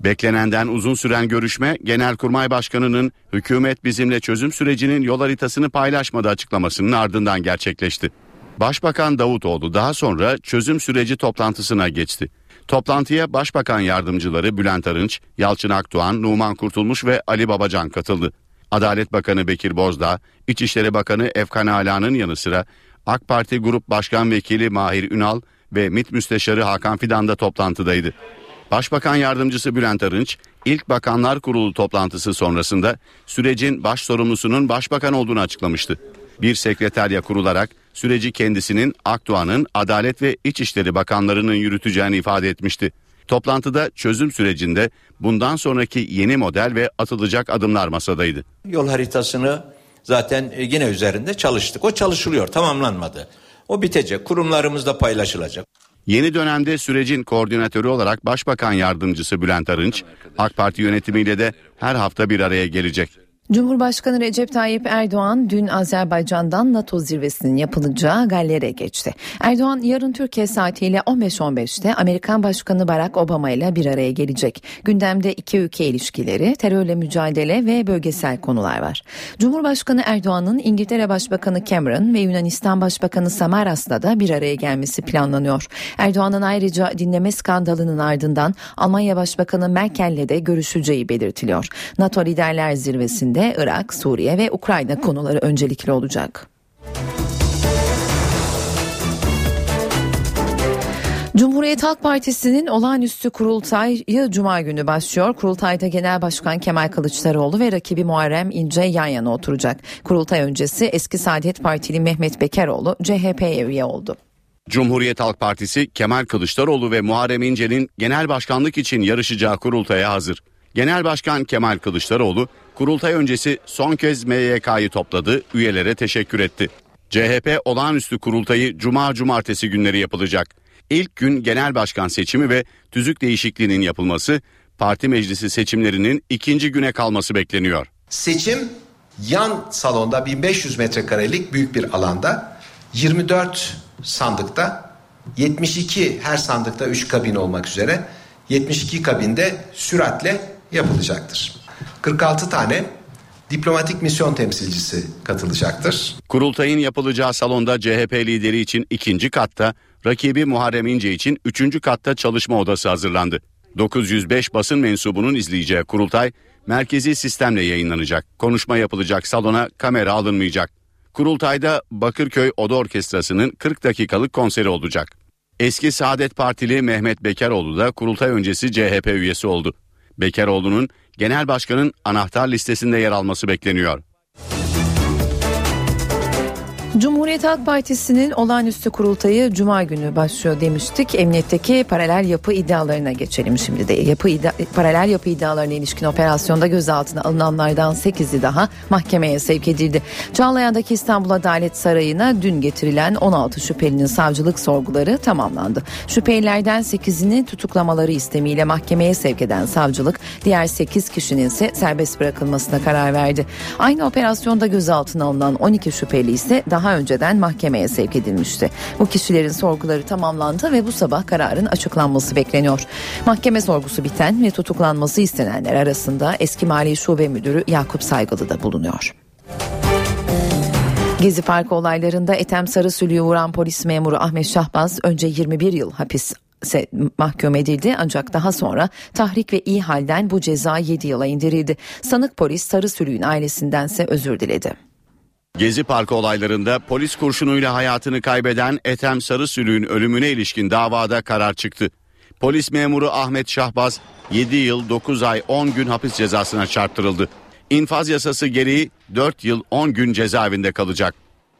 Speaker 5: Beklenenden uzun süren görüşme Genelkurmay Başkanı'nın hükümet bizimle çözüm sürecinin yol haritasını paylaşmadı açıklamasının ardından gerçekleşti. Başbakan Davutoğlu daha sonra çözüm süreci toplantısına geçti. Toplantıya Başbakan yardımcıları Bülent Arınç, Yalçın Akdoğan, Numan Kurtulmuş ve Ali Babacan katıldı. Adalet Bakanı Bekir Bozdağ, İçişleri Bakanı Efkan Ala'nın yanı sıra AK Parti Grup Başkan Vekili Mahir Ünal ve MİT Müsteşarı Hakan Fidan da toplantıdaydı. Başbakan Yardımcısı Bülent Arınç, ilk Bakanlar Kurulu toplantısı sonrasında sürecin baş sorumlusunun başbakan olduğunu açıklamıştı. Bir sekreterya kurularak süreci kendisinin Akdoğan'ın Adalet ve İçişleri Bakanlarının yürüteceğini ifade etmişti. Toplantıda çözüm sürecinde bundan sonraki yeni model ve atılacak adımlar masadaydı.
Speaker 7: Yol haritasını zaten e, yine üzerinde çalıştık. O çalışılıyor, tamamlanmadı. O bitecek, kurumlarımızda paylaşılacak.
Speaker 5: Yeni dönemde sürecin koordinatörü olarak Başbakan Yardımcısı Bülent Arınç, AK Parti yönetimiyle de her hafta bir araya gelecek.
Speaker 2: Cumhurbaşkanı Recep Tayyip Erdoğan dün Azerbaycan'dan NATO zirvesinin yapılacağı Galler'e geçti. Erdoğan yarın Türkiye saatiyle 15.15'te Amerikan Başkanı Barack Obama ile bir araya gelecek. Gündemde iki ülke ilişkileri, terörle mücadele ve bölgesel konular var. Cumhurbaşkanı Erdoğan'ın İngiltere Başbakanı Cameron ve Yunanistan Başbakanı Samaras'la da bir araya gelmesi planlanıyor. Erdoğan'ın ayrıca dinleme skandalının ardından Almanya Başbakanı Merkel'le de görüşeceği belirtiliyor. NATO Liderler Zirvesi'nde Irak, Suriye ve Ukrayna konuları öncelikli olacak. Cumhuriyet Halk Partisi'nin olağanüstü kurultayı Cuma günü başlıyor. Kurultayda Genel Başkan Kemal Kılıçdaroğlu ve rakibi Muharrem İnce yan yana oturacak. Kurultay öncesi eski Saadet Partili Mehmet Bekeroğlu CHP'ye üye oldu.
Speaker 5: Cumhuriyet Halk Partisi Kemal Kılıçdaroğlu ve Muharrem İnce'nin genel başkanlık için yarışacağı kurultaya hazır. Genel Başkan Kemal Kılıçdaroğlu kurultay öncesi son kez MYK'yı topladı, üyelere teşekkür etti. CHP olağanüstü kurultayı cuma cumartesi günleri yapılacak. İlk gün genel başkan seçimi ve tüzük değişikliğinin yapılması, parti meclisi seçimlerinin ikinci güne kalması bekleniyor.
Speaker 8: Seçim yan salonda 1500 metrekarelik büyük bir alanda
Speaker 38: 24 sandıkta 72 her sandıkta 3 kabin olmak üzere 72 kabinde süratle yapılacaktır. 46 tane diplomatik misyon temsilcisi katılacaktır.
Speaker 5: Kurultayın yapılacağı salonda CHP lideri için ikinci katta, rakibi Muharrem İnce için üçüncü katta çalışma odası hazırlandı. 905 basın mensubunun izleyeceği kurultay merkezi sistemle yayınlanacak. Konuşma yapılacak salona kamera alınmayacak. Kurultayda Bakırköy Oda Orkestrası'nın 40 dakikalık konseri olacak. Eski Saadet Partili Mehmet Bekaroğlu da kurultay öncesi CHP üyesi oldu. Bekaroğlu'nun genel başkanın anahtar listesinde yer alması bekleniyor.
Speaker 2: Cumhuriyet Halk Partisi'nin olağanüstü kurultayı Cuma günü başlıyor demiştik. Emniyetteki paralel yapı iddialarına geçelim şimdi de. Yapı iddia, paralel yapı iddialarına ilişkin operasyonda gözaltına alınanlardan 8'i daha mahkemeye sevk edildi. Çağlayan'daki İstanbul Adalet Sarayı'na dün getirilen 16 şüphelinin savcılık sorguları tamamlandı. Şüphelilerden 8'ini tutuklamaları istemiyle mahkemeye sevk eden savcılık diğer 8 kişinin ise serbest bırakılmasına karar verdi. Aynı operasyonda gözaltına alınan 12 şüpheli ise daha daha önceden mahkemeye sevk edilmişti. Bu kişilerin sorguları tamamlandı ve bu sabah kararın açıklanması bekleniyor. Mahkeme sorgusu biten ve tutuklanması istenenler arasında eski Mali Şube Müdürü Yakup Saygılı da bulunuyor. Gezi Parkı olaylarında Ethem Sarısülü'yü vuran polis memuru Ahmet Şahbaz önce 21 yıl hapis mahkum edildi ancak daha sonra tahrik ve iyi halden bu ceza 7 yıla indirildi. Sanık polis Sarısülü'nün ailesindense özür diledi.
Speaker 5: Gezi Parkı olaylarında polis kurşunuyla hayatını kaybeden Ethem Sarısülü'nün ölümüne ilişkin davada karar çıktı. Polis memuru Ahmet Şahbaz 7 yıl 9 ay 10 gün hapis cezasına çarptırıldı. İnfaz yasası gereği 4 yıl 10 gün cezaevinde kalacak.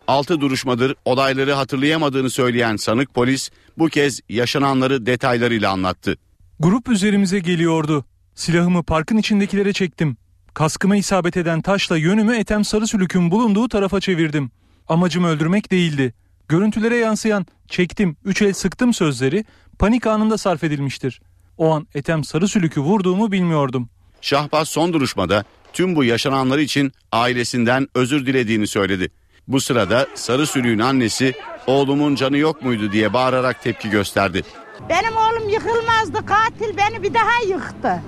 Speaker 5: 6 duruşmadır olayları hatırlayamadığını söyleyen sanık polis bu kez yaşananları detaylarıyla anlattı.
Speaker 21: Grup üzerimize geliyordu. Silahımı parkın içindekilere çektim. Kaskıma isabet eden taşla yönümü Ethem Sarısülük'ün bulunduğu tarafa çevirdim. Amacım öldürmek değildi. Görüntülere yansıyan çektim, üç el sıktım sözleri panik anında sarf edilmiştir. O an Ethem Sarısülük'ü vurduğumu bilmiyordum.
Speaker 5: Şahbaz son duruşmada tüm bu yaşananlar için ailesinden özür dilediğini söyledi. Bu sırada Sarısülük'ün annesi oğlumun canı yok muydu diye bağırarak tepki gösterdi.
Speaker 39: Benim oğlum yıkılmazdı katil beni bir daha yıktı.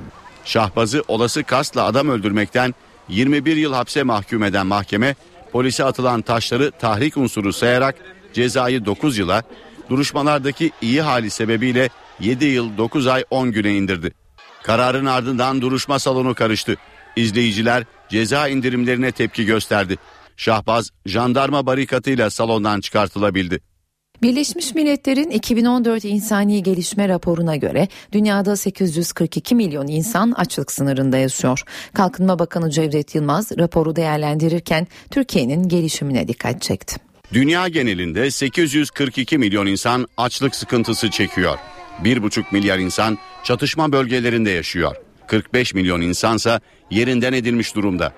Speaker 5: Şahbaz'ı olası kasla adam öldürmekten 21 yıl hapse mahkum eden mahkeme polise atılan taşları tahrik unsuru sayarak cezayı 9 yıla, duruşmalardaki iyi hali sebebiyle 7 yıl 9 ay 10 güne indirdi. Kararın ardından duruşma salonu karıştı. İzleyiciler ceza indirimlerine tepki gösterdi. Şahbaz jandarma barikatıyla salondan çıkartılabildi.
Speaker 2: Birleşmiş Milletler'in 2014 insani gelişme raporuna göre dünyada 842 milyon insan açlık sınırında yaşıyor. Kalkınma Bakanı Cevdet Yılmaz raporu değerlendirirken Türkiye'nin gelişimine dikkat çekti.
Speaker 5: Dünya genelinde 842 milyon insan açlık sıkıntısı çekiyor. 1,5 milyar insan çatışma bölgelerinde yaşıyor. 45 milyon insansa yerinden edilmiş durumda.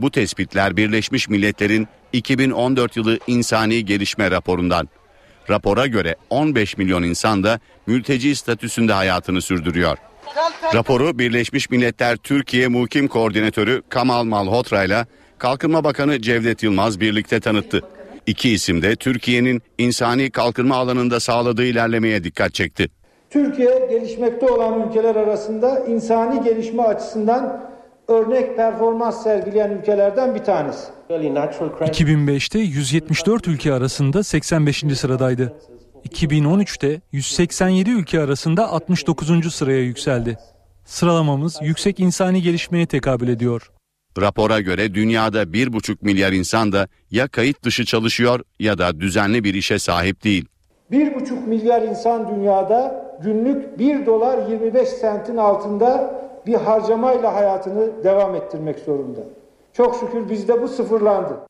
Speaker 5: Bu tespitler Birleşmiş Milletler'in 2014 yılı insani gelişme raporundan. Rapora göre 15 milyon insan da mülteci statüsünde hayatını sürdürüyor. Raporu Birleşmiş Milletler Türkiye Mukim Koordinatörü Kamal Malhotra ile Kalkınma Bakanı Cevdet Yılmaz birlikte tanıttı. İki isim de Türkiye'nin insani kalkınma alanında sağladığı ilerlemeye dikkat çekti.
Speaker 40: Türkiye gelişmekte olan ülkeler arasında insani gelişme açısından örnek performans sergileyen ülkelerden bir tanesi.
Speaker 21: 2005'te 174 ülke arasında 85. sıradaydı. 2013'te 187 ülke arasında 69. sıraya yükseldi. Sıralamamız yüksek insani gelişmeye tekabül ediyor.
Speaker 5: Rapora göre dünyada 1,5 milyar insan da ya kayıt dışı çalışıyor ya da düzenli bir işe sahip değil.
Speaker 40: 1,5 milyar insan dünyada günlük 1 dolar 25 sentin altında bir harcamayla hayatını devam ettirmek zorunda. Çok şükür bizde bu sıfırlandı.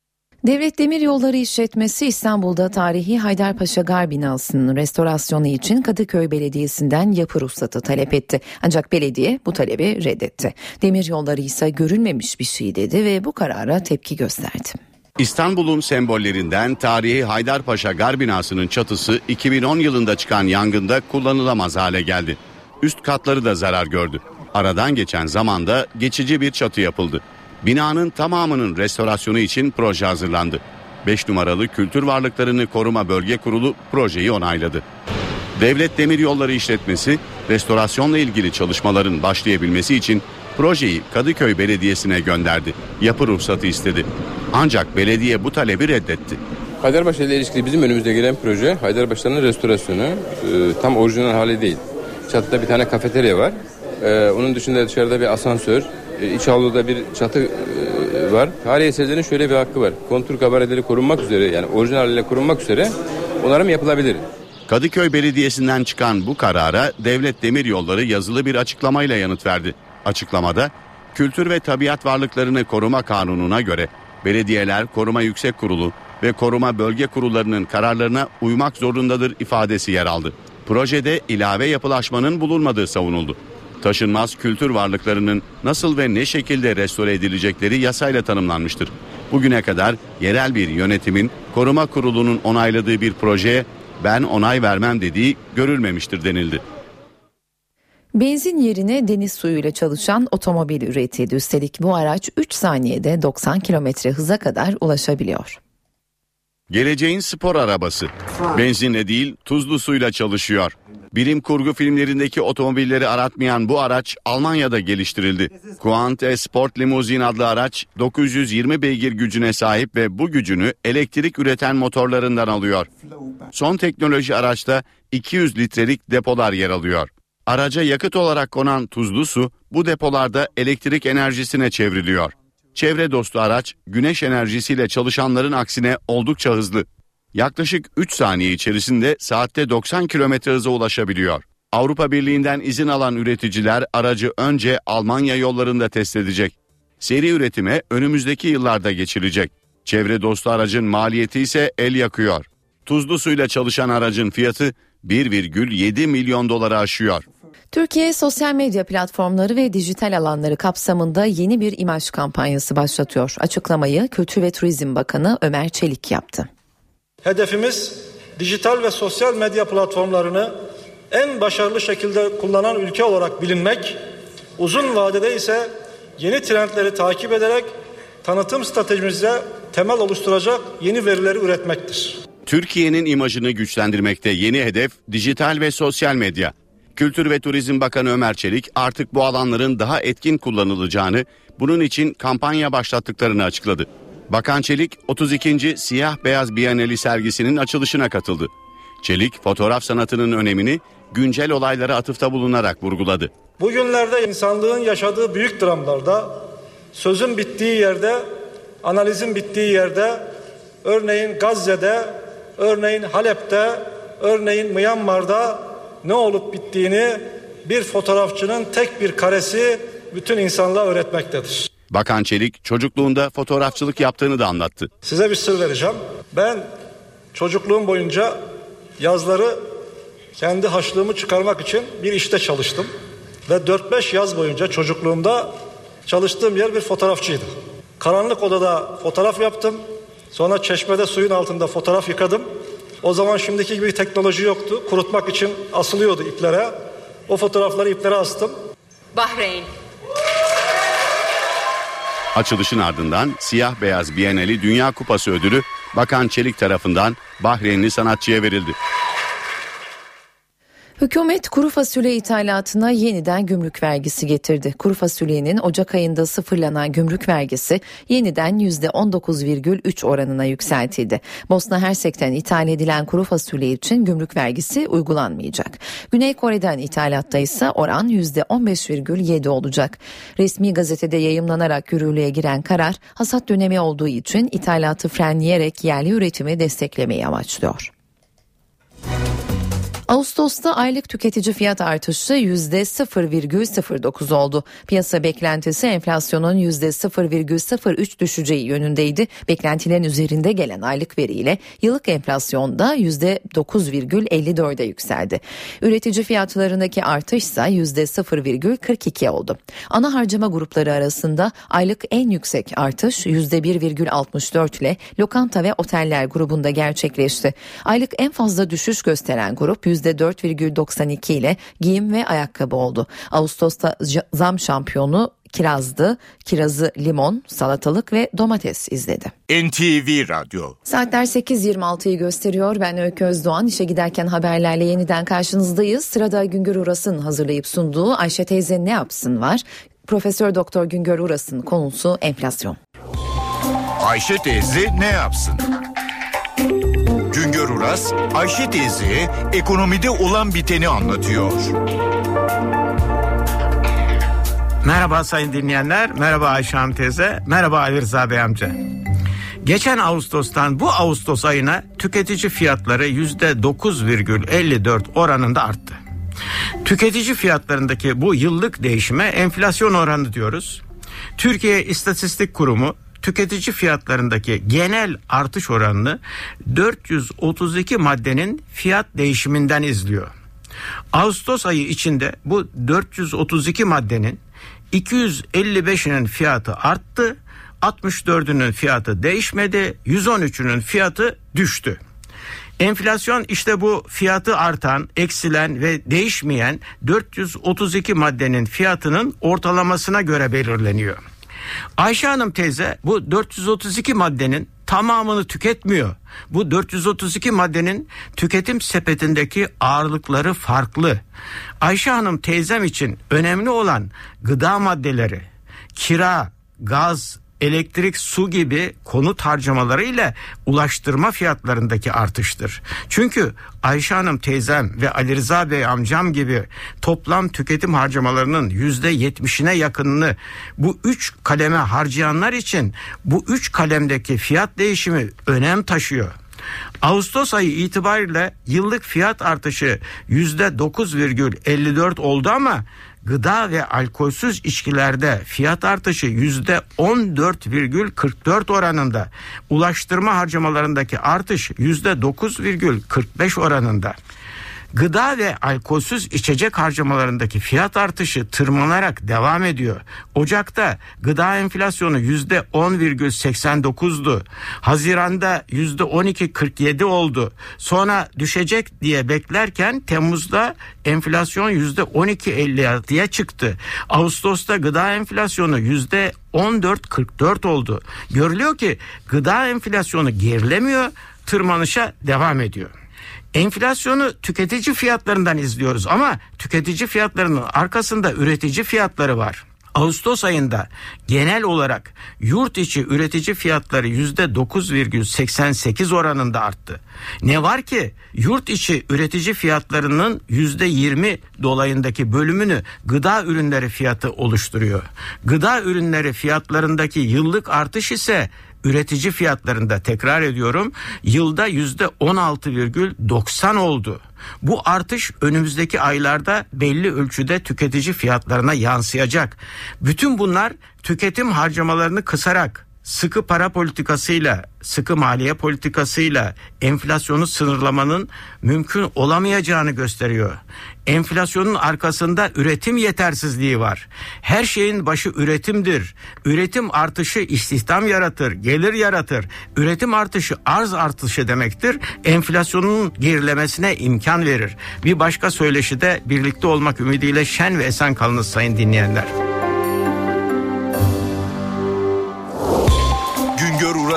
Speaker 2: Devlet Demir Yolları İşletmesi İstanbul'da tarihi Haydarpaşa Gar binasının restorasyonu için Kadıköy Belediyesi'nden yapı ruhsatı talep etti. Ancak belediye bu talebi reddetti. Demir Yolları ise görülmemiş bir şey dedi ve bu karara tepki gösterdi.
Speaker 5: İstanbul'un sembollerinden tarihi Haydarpaşa Gar binasının çatısı 2010 yılında çıkan yangında kullanılamaz hale geldi. Üst katları da zarar gördü. Aradan geçen zamanda geçici bir çatı yapıldı. Binanın tamamının restorasyonu için proje hazırlandı. 5 numaralı Kültür Varlıklarını Koruma Bölge Kurulu projeyi onayladı. Devlet Demiryolları İşletmesi restorasyonla ilgili çalışmaların başlayabilmesi için projeyi Kadıköy Belediyesi'ne gönderdi. Yapı ruhsatı istedi. Ancak belediye bu talebi reddetti.
Speaker 41: Haydarpaşa ile ilişkili bizim önümüzde gelen proje Haydarpaşa'nın restorasyonu e, tam orijinal hali değil. Çatıda bir tane kafeterya var. E, onun dışında dışarıda bir asansör, iç avluda bir çatı e, var. Tarihi eserlerin şöyle bir hakkı var. Kontur kabareleri korunmak üzere yani orijinal haliyle korunmak üzere onarım yapılabilir.
Speaker 5: Kadıköy Belediyesi'nden çıkan bu karara Devlet Demiryolları yazılı bir açıklamayla yanıt verdi. Açıklamada Kültür ve Tabiat Varlıklarını Koruma Kanunu'na göre belediyeler Koruma Yüksek Kurulu ve Koruma Bölge Kurullarının kararlarına uymak zorundadır ifadesi yer aldı. Projede ilave yapılaşmanın bulunmadığı savunuldu. Taşınmaz kültür varlıklarının nasıl ve ne şekilde restore edilecekleri yasayla tanımlanmıştır. Bugüne kadar yerel bir yönetimin koruma kurulunun onayladığı bir projeye ben onay vermem dediği görülmemiştir denildi.
Speaker 2: Benzin yerine deniz suyuyla çalışan otomobil üretildi. Üstelik bu araç 3 saniyede 90 kilometre hıza kadar ulaşabiliyor.
Speaker 5: Geleceğin spor arabası. Benzinle değil tuzlu suyla çalışıyor. Bilim kurgu filmlerindeki otomobilleri aratmayan bu araç Almanya'da geliştirildi. Quante Sport Limousin adlı araç 920 beygir gücüne sahip ve bu gücünü elektrik üreten motorlarından alıyor. Son teknoloji araçta 200 litrelik depolar yer alıyor. Araca yakıt olarak konan tuzlu su bu depolarda elektrik enerjisine çevriliyor. Çevre dostu araç güneş enerjisiyle çalışanların aksine oldukça hızlı. Yaklaşık 3 saniye içerisinde saatte 90 km hıza ulaşabiliyor. Avrupa Birliği'nden izin alan üreticiler aracı önce Almanya yollarında test edecek. Seri üretime önümüzdeki yıllarda geçilecek. Çevre dostu aracın maliyeti ise el yakıyor. Tuzlu suyla çalışan aracın fiyatı 1,7 milyon doları aşıyor.
Speaker 2: Türkiye sosyal medya platformları ve dijital alanları kapsamında yeni bir imaj kampanyası başlatıyor. Açıklamayı Kültür ve Turizm Bakanı Ömer Çelik yaptı.
Speaker 42: Hedefimiz dijital ve sosyal medya platformlarını en başarılı şekilde kullanan ülke olarak bilinmek, uzun vadede ise yeni trendleri takip ederek tanıtım stratejimize temel oluşturacak yeni verileri üretmektir.
Speaker 5: Türkiye'nin imajını güçlendirmekte yeni hedef dijital ve sosyal medya. Kültür ve Turizm Bakanı Ömer Çelik artık bu alanların daha etkin kullanılacağını, bunun için kampanya başlattıklarını açıkladı. Bakan Çelik 32. Siyah Beyaz Biyaneli sergisinin açılışına katıldı. Çelik fotoğraf sanatının önemini güncel olaylara atıfta bulunarak vurguladı.
Speaker 42: Bugünlerde insanlığın yaşadığı büyük dramlarda sözün bittiği yerde, analizin bittiği yerde, örneğin Gazze'de, örneğin Halep'te, örneğin Myanmar'da ne olup bittiğini bir fotoğrafçının tek bir karesi bütün insanlığa öğretmektedir.
Speaker 5: Bakan Çelik çocukluğunda fotoğrafçılık yaptığını da anlattı.
Speaker 42: Size bir sır vereceğim. Ben çocukluğum boyunca yazları kendi haçlığımı çıkarmak için bir işte çalıştım. Ve 4-5 yaz boyunca çocukluğumda çalıştığım yer bir fotoğrafçıydı. Karanlık odada fotoğraf yaptım. Sonra çeşmede suyun altında fotoğraf yıkadım. O zaman şimdiki gibi teknoloji yoktu. Kurutmak için asılıyordu iplere. O fotoğrafları iplere astım.
Speaker 43: Bahreyn.
Speaker 5: Açılışın ardından Siyah Beyaz Bienali Dünya Kupası ödülü Bakan Çelik tarafından Bahreynli sanatçıya verildi.
Speaker 2: Hükümet kuru fasulye ithalatına yeniden gümrük vergisi getirdi. Kuru fasulyenin Ocak ayında sıfırlanan gümrük vergisi yeniden %19,3 oranına yükseltildi. Bosna Hersek'ten ithal edilen kuru fasulye için gümrük vergisi uygulanmayacak. Güney Kore'den ithalatta ise oran %15,7 olacak. Resmi gazetede yayımlanarak yürürlüğe giren karar hasat dönemi olduğu için ithalatı frenleyerek yerli üretimi desteklemeyi amaçlıyor. Ağustos'ta aylık tüketici fiyat artışı %0,09 oldu. Piyasa beklentisi enflasyonun %0,03 düşeceği yönündeydi. Beklentilerin üzerinde gelen aylık veriyle yıllık enflasyonda %9,54'e yükseldi. Üretici fiyatlarındaki artış ise %0,42 oldu. Ana harcama grupları arasında aylık en yüksek artış %1,64 ile lokanta ve oteller grubunda gerçekleşti. Aylık en fazla düşüş gösteren grup %4,92 ile giyim ve ayakkabı oldu. Ağustos'ta zam şampiyonu kirazdı. Kirazı limon, salatalık ve domates izledi.
Speaker 1: NTV Radyo
Speaker 2: Saatler 8.26'yı gösteriyor. Ben Öykü Özdoğan. İşe giderken haberlerle yeniden karşınızdayız. Sırada Güngör Uras'ın hazırlayıp sunduğu Ayşe teyze ne yapsın var. Profesör Doktor Güngör Uras'ın konusu enflasyon.
Speaker 1: Ayşe teyze ne yapsın? Uras, Ayşe teyze ekonomide olan biteni anlatıyor.
Speaker 44: Merhaba sayın dinleyenler, merhaba Ayşe Hanım teyze, merhaba Ali Rıza Bey amca. Geçen Ağustos'tan bu Ağustos ayına tüketici fiyatları yüzde 9,54 oranında arttı. Tüketici fiyatlarındaki bu yıllık değişime enflasyon oranı diyoruz. Türkiye İstatistik Kurumu tüketici fiyatlarındaki genel artış oranını 432 maddenin fiyat değişiminden izliyor. Ağustos ayı içinde bu 432 maddenin 255'inin fiyatı arttı, 64'ünün fiyatı değişmedi, 113'ünün fiyatı düştü. Enflasyon işte bu fiyatı artan, eksilen ve değişmeyen 432 maddenin fiyatının ortalamasına göre belirleniyor. Ayşe Hanım teyze bu 432 maddenin tamamını tüketmiyor. Bu 432 maddenin tüketim sepetindeki ağırlıkları farklı. Ayşe Hanım teyzem için önemli olan gıda maddeleri, kira, gaz, elektrik, su gibi konut harcamaları ile ulaştırma fiyatlarındaki artıştır. Çünkü Ayşe Hanım teyzem ve Ali Rıza Bey amcam gibi toplam tüketim harcamalarının yüzde yetmişine yakınını bu üç kaleme harcayanlar için bu üç kalemdeki fiyat değişimi önem taşıyor. Ağustos ayı itibariyle yıllık fiyat artışı yüzde 9,54 oldu ama gıda ve alkolsüz içkilerde fiyat artışı yüzde 14,44 oranında. Ulaştırma harcamalarındaki artış yüzde 9,45 oranında. Gıda ve alkolsüz içecek harcamalarındaki fiyat artışı tırmanarak devam ediyor. Ocak'ta gıda enflasyonu yüzde 10,89'du. Haziranda yüzde 12,47 oldu. Sonra düşecek diye beklerken Temmuz'da enflasyon yüzde 12,56'ya çıktı. Ağustos'ta gıda enflasyonu yüzde 14,44 oldu. Görülüyor ki gıda enflasyonu gerilemiyor, tırmanışa devam ediyor. Enflasyonu tüketici fiyatlarından izliyoruz ama tüketici fiyatlarının arkasında üretici fiyatları var. Ağustos ayında genel olarak yurt içi üretici fiyatları yüzde 9,88 oranında arttı. Ne var ki yurt içi üretici fiyatlarının yüzde 20 dolayındaki bölümünü gıda ürünleri fiyatı oluşturuyor. Gıda ürünleri fiyatlarındaki yıllık artış ise üretici fiyatlarında tekrar ediyorum yılda yüzde 16,90 oldu. Bu artış önümüzdeki aylarda belli ölçüde tüketici fiyatlarına yansıyacak. Bütün bunlar tüketim harcamalarını kısarak sıkı para politikasıyla, sıkı maliye politikasıyla enflasyonu sınırlamanın mümkün olamayacağını gösteriyor. Enflasyonun arkasında üretim yetersizliği var. Her şeyin başı üretimdir. Üretim artışı istihdam yaratır, gelir yaratır. Üretim artışı arz artışı demektir. Enflasyonun gerilemesine imkan verir. Bir başka söyleşide birlikte olmak ümidiyle şen ve esen kalınız sayın dinleyenler.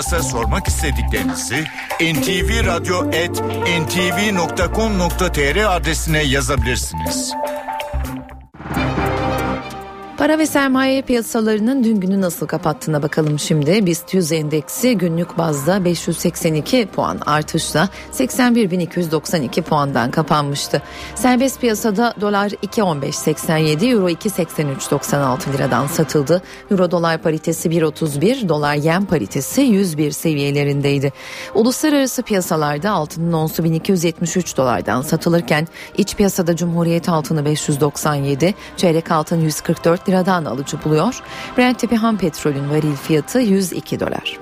Speaker 1: Uras'a sormak istediklerinizi ntvradio.ntv.com.tr adresine yazabilirsiniz.
Speaker 2: Para ve sermaye piyasalarının dün günü nasıl kapattığına bakalım şimdi. BIST 100 endeksi günlük bazda 582 puan artışla 81.292 puandan kapanmıştı. Serbest piyasada dolar 2.15.87, euro 2.83.96 liradan satıldı. Euro dolar paritesi 1.31, dolar yen paritesi 101 seviyelerindeydi. Uluslararası piyasalarda altının onsu 1273 dolardan satılırken iç piyasada Cumhuriyet altını 597, çeyrek altın 144 liradan alıcı buluyor. Brent tipi ham petrolün varil fiyatı 102 dolar.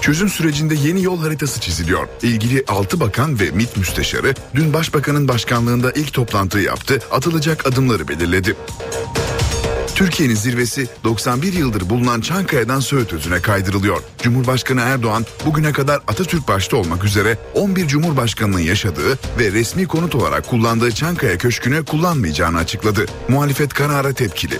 Speaker 45: Çözüm sürecinde yeni yol haritası çiziliyor. İlgili 6 bakan ve MİT müsteşarı dün Başbakanın başkanlığında ilk toplantı yaptı, atılacak adımları belirledi.
Speaker 3: Türkiye'nin zirvesi 91 yıldır bulunan Çankaya'dan Söğüt Özü'ne kaydırılıyor. Cumhurbaşkanı Erdoğan bugüne kadar Atatürk başta olmak üzere 11 Cumhurbaşkanı'nın yaşadığı ve resmi konut olarak kullandığı Çankaya Köşkü'nü kullanmayacağını açıkladı. Muhalefet karara tepkili.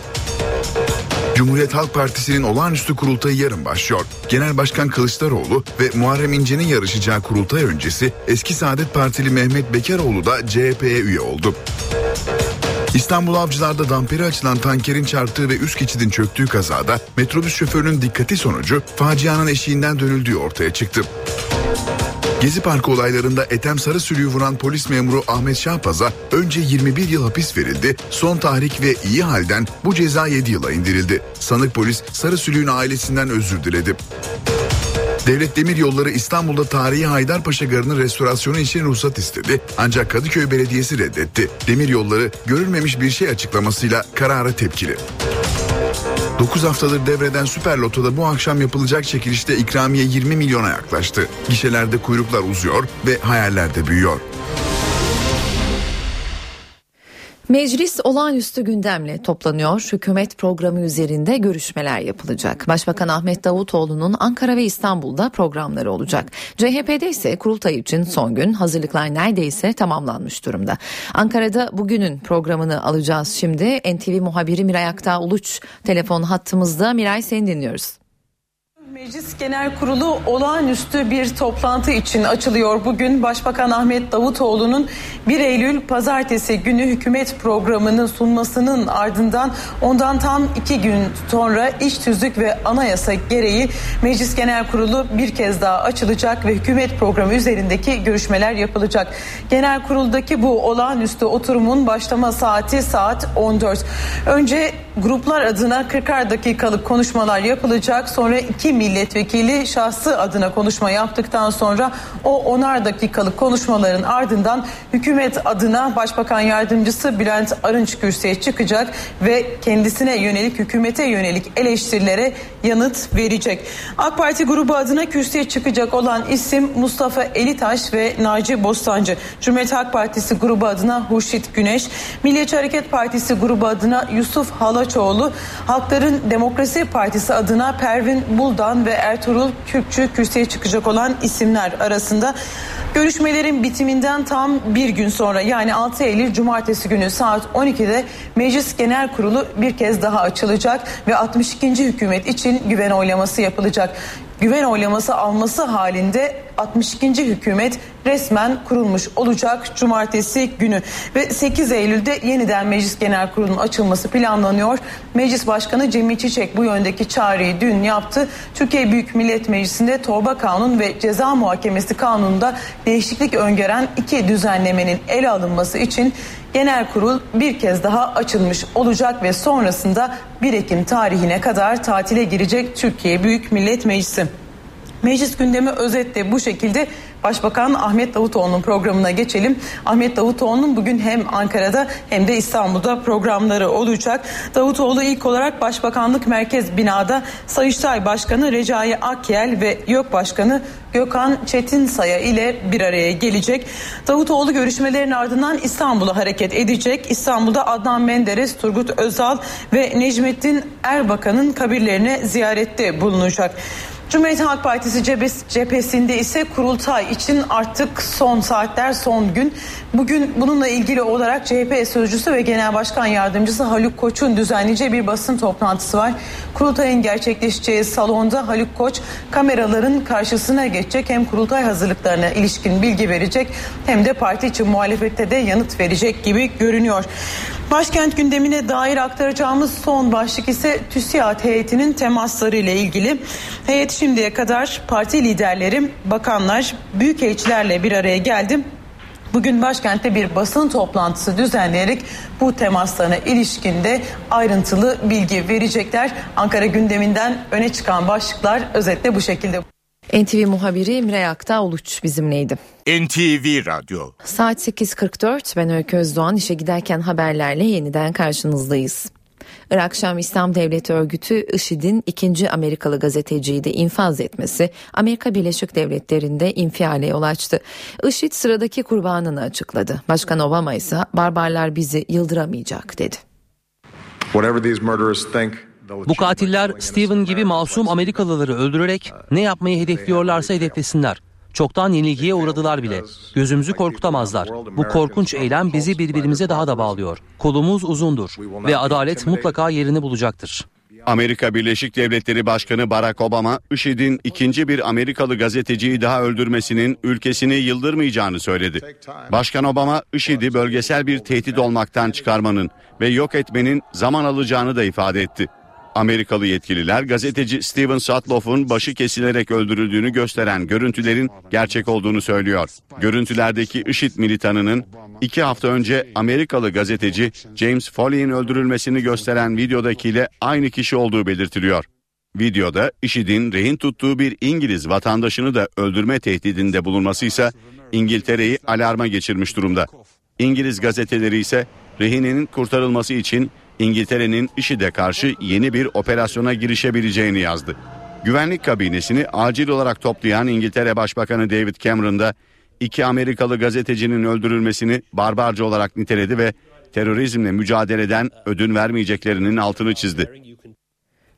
Speaker 3: Cumhuriyet Halk Partisi'nin olağanüstü kurultayı yarın başlıyor. Genel Başkan Kılıçdaroğlu ve Muharrem İnce'nin yarışacağı kurultay öncesi eski Saadet Partili Mehmet Bekaroğlu da CHP'ye üye oldu. İstanbul Avcılar'da damperi açılan tankerin çarptığı ve üst geçidin çöktüğü kazada metrobüs şoförünün dikkati sonucu facianın eşiğinden dönüldüğü ortaya çıktı. Gezi Parkı olaylarında Ethem Sarı Sülüğü vuran polis memuru Ahmet Şahpaz'a önce 21 yıl hapis verildi, son tahrik ve iyi halden bu ceza 7 yıla indirildi. Sanık polis Sarı Sülüğün ailesinden özür diledi. Devlet Demir Yolları İstanbul'da tarihi Haydarpaşa Garı'nın restorasyonu için ruhsat istedi. Ancak Kadıköy Belediyesi reddetti. Demir Yolları görülmemiş bir şey açıklamasıyla karara tepkili. 9 haftadır devreden Süper Loto'da bu akşam yapılacak çekilişte ikramiye 20 milyona yaklaştı. Gişelerde kuyruklar uzuyor ve hayaller de büyüyor.
Speaker 2: Meclis olağanüstü gündemle toplanıyor. Hükümet programı üzerinde görüşmeler yapılacak. Başbakan Ahmet Davutoğlu'nun Ankara ve İstanbul'da programları olacak. CHP'de ise kurultay için son gün hazırlıklar neredeyse tamamlanmış durumda. Ankara'da bugünün programını alacağız şimdi. NTV muhabiri Miray Aktağ Uluç telefon hattımızda. Miray seni dinliyoruz.
Speaker 46: Meclis Genel Kurulu olağanüstü bir toplantı için açılıyor. Bugün Başbakan Ahmet Davutoğlu'nun 1 Eylül pazartesi günü hükümet programını sunmasının ardından ondan tam iki gün sonra iş tüzük ve anayasa gereği Meclis Genel Kurulu bir kez daha açılacak ve hükümet programı üzerindeki görüşmeler yapılacak. Genel Kurul'daki bu olağanüstü oturumun başlama saati saat 14. Önce gruplar adına 40'ar dakikalık konuşmalar yapılacak. Sonra iki milletvekili şahsı adına konuşma yaptıktan sonra o onar dakikalık konuşmaların ardından hükümet adına Başbakan Yardımcısı Bülent Arınç kürsüye çıkacak ve kendisine yönelik hükümete yönelik eleştirilere yanıt verecek. AK Parti grubu adına kürsüye çıkacak olan isim Mustafa Elitaş ve Naci Bostancı. Cumhuriyet Halk Partisi grubu adına Hurşit Güneş, Milliyetçi Hareket Partisi grubu adına Yusuf Halaçoğlu, Halkların Demokrasi Partisi adına Pervin Buldan ve Ertuğrul Kürkçü kürsüye çıkacak olan isimler arasında. Görüşmelerin bitiminden tam bir gün sonra yani 6 Eylül Cumartesi günü saat 12'de Meclis Genel Kurulu bir kez daha açılacak ve 62. hükümet için güven oylaması yapılacak. Güven oylaması alması halinde 62. hükümet resmen kurulmuş olacak cumartesi günü ve 8 Eylül'de yeniden Meclis Genel Kurulu'nun açılması planlanıyor. Meclis Başkanı Cemil Çiçek bu yöndeki çağrıyı dün yaptı. Türkiye Büyük Millet Meclisi'nde Torba Kanun ve Ceza Muhakemesi Kanunu'nda değişiklik öngören iki düzenlemenin ele alınması için Genel kurul bir kez daha açılmış olacak ve sonrasında 1 Ekim tarihine kadar tatile girecek Türkiye Büyük Millet Meclisi. Meclis gündemi özetle bu şekilde Başbakan Ahmet Davutoğlu'nun programına geçelim. Ahmet Davutoğlu'nun bugün hem Ankara'da hem de İstanbul'da programları olacak. Davutoğlu ilk olarak Başbakanlık Merkez Bina'da Sayıştay Başkanı Recai Akyel ve YÖK Başkanı Gökhan Çetinsaya ile bir araya gelecek. Davutoğlu görüşmelerin ardından İstanbul'a hareket edecek. İstanbul'da Adnan Menderes, Turgut Özal ve Necmettin Erbakan'ın kabirlerine ziyarette bulunacak. Cumhuriyet Halk Partisi cephesinde ise kurultay için artık son saatler son gün. Bugün bununla ilgili olarak CHP sözcüsü ve Genel Başkan Yardımcısı Haluk Koç'un düzenleyeceği bir basın toplantısı var. Kurultayın gerçekleşeceği salonda Haluk Koç kameraların karşısına geçecek. Hem kurultay hazırlıklarına ilişkin bilgi verecek hem de parti için muhalefette de yanıt verecek gibi görünüyor. Başkent gündemine dair aktaracağımız son başlık ise TÜSİAD heyetinin temasları ile ilgili. Heyet şimdiye kadar parti liderleri, bakanlar, büyükelçilerle bir araya geldi. Bugün başkentte bir basın toplantısı düzenleyerek bu temaslarına ilişkinde ayrıntılı bilgi verecekler. Ankara gündeminden öne çıkan başlıklar özetle bu şekilde.
Speaker 2: NTV muhabiri Emre Akta Uluç bizimleydi.
Speaker 1: NTV Radyo.
Speaker 2: Saat 8.44 ben Öykü Özdoğan işe giderken haberlerle yeniden karşınızdayız. Irak Şam İslam Devleti Örgütü IŞİD'in ikinci Amerikalı gazeteciyi de infaz etmesi Amerika Birleşik Devletleri'nde infiale yol açtı. IŞİD sıradaki kurbanını açıkladı. Başkan Obama ise barbarlar bizi yıldıramayacak dedi.
Speaker 47: Bu katiller Steven gibi masum Amerikalıları öldürerek ne yapmayı hedefliyorlarsa hedeflesinler. Çoktan yenilgiye uğradılar bile. Gözümüzü korkutamazlar. Bu korkunç eylem bizi birbirimize daha da bağlıyor. Kolumuz uzundur ve adalet mutlaka yerini bulacaktır.
Speaker 5: Amerika Birleşik Devletleri Başkanı Barack Obama, IŞİD'in ikinci bir Amerikalı gazeteciyi daha öldürmesinin ülkesini yıldırmayacağını söyledi. Başkan Obama, IŞİD'i bölgesel bir tehdit olmaktan çıkarmanın ve yok etmenin zaman alacağını da ifade etti. Amerikalı yetkililer gazeteci Steven Sutloff'un başı kesilerek öldürüldüğünü gösteren görüntülerin gerçek olduğunu söylüyor. Görüntülerdeki IŞİD militanının iki hafta önce Amerikalı gazeteci James Foley'in öldürülmesini gösteren videodakiyle aynı kişi olduğu belirtiliyor. Videoda IŞİD'in rehin tuttuğu bir İngiliz vatandaşını da öldürme tehdidinde bulunması ise İngiltere'yi alarma geçirmiş durumda. İngiliz gazeteleri ise rehinenin kurtarılması için İngiltere'nin IŞİD'e karşı yeni bir operasyona girişebileceğini yazdı. Güvenlik kabinesini acil olarak toplayan İngiltere Başbakanı David Cameron da iki Amerikalı gazetecinin öldürülmesini barbarca olarak niteledi ve terörizmle mücadeleden ödün vermeyeceklerinin altını çizdi.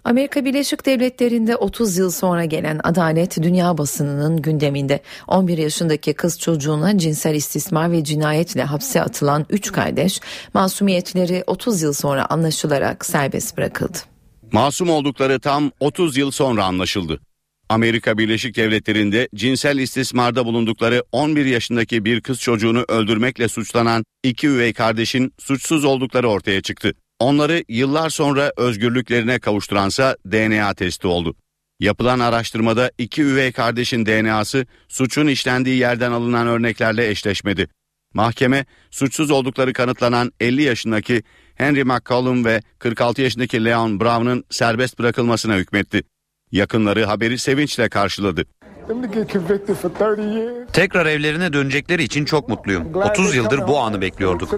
Speaker 2: Amerika Birleşik Devletleri'nde 30 yıl sonra gelen adalet dünya basınının gündeminde. 11 yaşındaki kız çocuğuna cinsel istismar ve cinayetle hapse atılan 3 kardeş masumiyetleri 30 yıl sonra anlaşılarak serbest bırakıldı.
Speaker 5: Masum oldukları tam 30 yıl sonra anlaşıldı. Amerika Birleşik Devletleri'nde cinsel istismarda bulundukları 11 yaşındaki bir kız çocuğunu öldürmekle suçlanan iki üvey kardeşin suçsuz oldukları ortaya çıktı. Onları yıllar sonra özgürlüklerine kavuşturansa DNA testi oldu. Yapılan araştırmada iki üvey kardeşin DNA'sı suçun işlendiği yerden alınan örneklerle eşleşmedi. Mahkeme suçsuz oldukları kanıtlanan 50 yaşındaki Henry McCollum ve 46 yaşındaki Leon Brown'un serbest bırakılmasına hükmetti. Yakınları haberi sevinçle karşıladı.
Speaker 43: Tekrar evlerine dönecekleri için çok mutluyum. 30 yıldır bu anı bekliyorduk.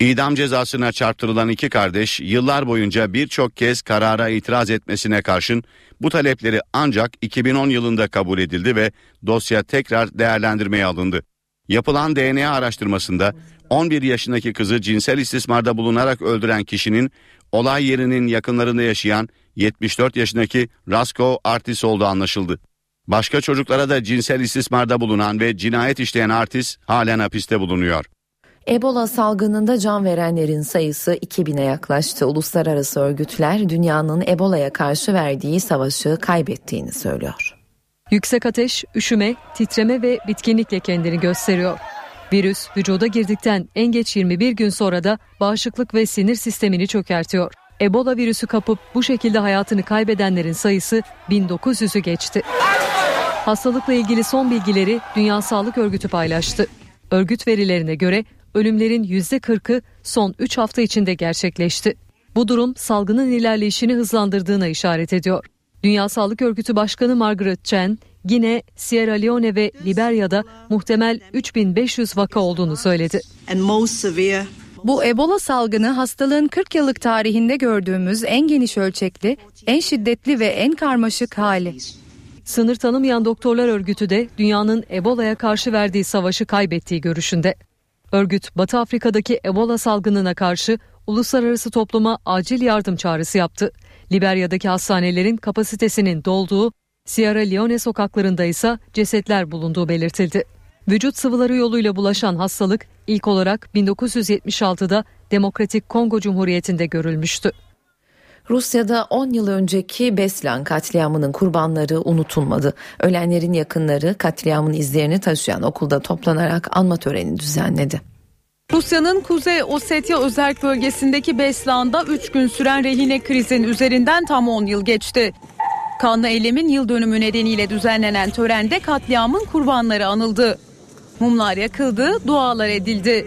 Speaker 5: İdam cezasına çarptırılan iki kardeş yıllar boyunca birçok kez karara itiraz etmesine karşın bu talepleri ancak 2010 yılında kabul edildi ve dosya tekrar değerlendirmeye alındı. Yapılan DNA araştırmasında 11 yaşındaki kızı cinsel istismarda bulunarak öldüren kişinin olay yerinin yakınlarında yaşayan 74 yaşındaki Rasko Artis olduğu anlaşıldı. Başka çocuklara da cinsel istismarda bulunan ve cinayet işleyen Artis halen hapiste bulunuyor.
Speaker 2: Ebola salgınında can verenlerin sayısı 2000'e yaklaştı. Uluslararası örgütler dünyanın Ebola'ya karşı verdiği savaşı kaybettiğini söylüyor.
Speaker 24: Yüksek ateş, üşüme, titreme ve bitkinlikle kendini gösteriyor. Virüs vücuda girdikten en geç 21 gün sonra da bağışıklık ve sinir sistemini çökertiyor. Ebola virüsü kapıp bu şekilde hayatını kaybedenlerin sayısı 1900'ü geçti. Hastalıkla ilgili son bilgileri Dünya Sağlık Örgütü paylaştı. Örgüt verilerine göre ölümlerin %40'ı son 3 hafta içinde gerçekleşti. Bu durum salgının ilerleyişini hızlandırdığına işaret ediyor. Dünya Sağlık Örgütü Başkanı Margaret Chan, Gine, Sierra Leone ve Liberya'da muhtemel 3500 vaka olduğunu söyledi.
Speaker 48: Bu Ebola salgını hastalığın 40 yıllık tarihinde gördüğümüz en geniş ölçekli, en şiddetli ve en karmaşık hali.
Speaker 24: Sınır tanımayan doktorlar örgütü de dünyanın Ebola'ya karşı verdiği savaşı kaybettiği görüşünde. Örgüt Batı Afrika'daki Ebola salgınına karşı uluslararası topluma acil yardım çağrısı yaptı. Liberya'daki hastanelerin kapasitesinin dolduğu, Sierra Leone sokaklarında ise cesetler bulunduğu belirtildi. Vücut sıvıları yoluyla bulaşan hastalık ilk olarak 1976'da Demokratik Kongo Cumhuriyeti'nde görülmüştü.
Speaker 2: Rusya'da 10 yıl önceki Beslan katliamının kurbanları unutulmadı. Ölenlerin yakınları katliamın izlerini taşıyan okulda toplanarak anma töreni düzenledi.
Speaker 49: Rusya'nın Kuzey Ossetya özel bölgesindeki Beslan'da 3 gün süren rehine krizin üzerinden tam 10 yıl geçti. Kanlı eylemin yıl dönümü nedeniyle düzenlenen törende katliamın kurbanları anıldı. Mumlar yakıldı, dualar edildi.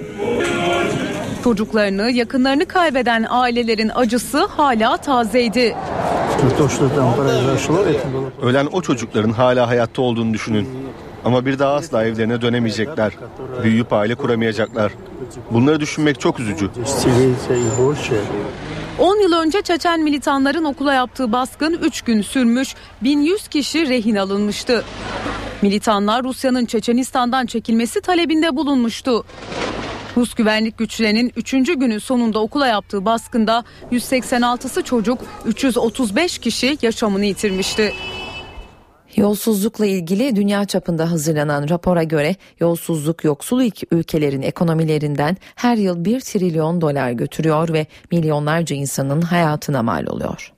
Speaker 49: Çocuklarını, yakınlarını kaybeden ailelerin acısı hala tazeydi.
Speaker 50: Ölen o çocukların hala hayatta olduğunu düşünün. Ama bir daha asla evlerine dönemeyecekler. Büyüyüp aile kuramayacaklar. Bunları düşünmek çok üzücü.
Speaker 49: 10 yıl önce Çeçen militanların okula yaptığı baskın 3 gün sürmüş, 1100 kişi rehin alınmıştı. Militanlar Rusya'nın Çeçenistan'dan çekilmesi talebinde bulunmuştu. Rus güvenlik güçlerinin 3. günün sonunda okula yaptığı baskında 186'sı çocuk, 335 kişi yaşamını yitirmişti.
Speaker 2: Yolsuzlukla ilgili dünya çapında hazırlanan rapora göre yolsuzluk yoksul ülkelerin ekonomilerinden her yıl 1 trilyon dolar götürüyor ve milyonlarca insanın hayatına mal oluyor.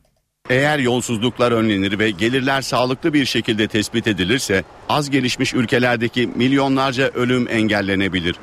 Speaker 5: Eğer yolsuzluklar önlenir ve gelirler sağlıklı bir şekilde tespit edilirse az gelişmiş ülkelerdeki milyonlarca ölüm engellenebilir.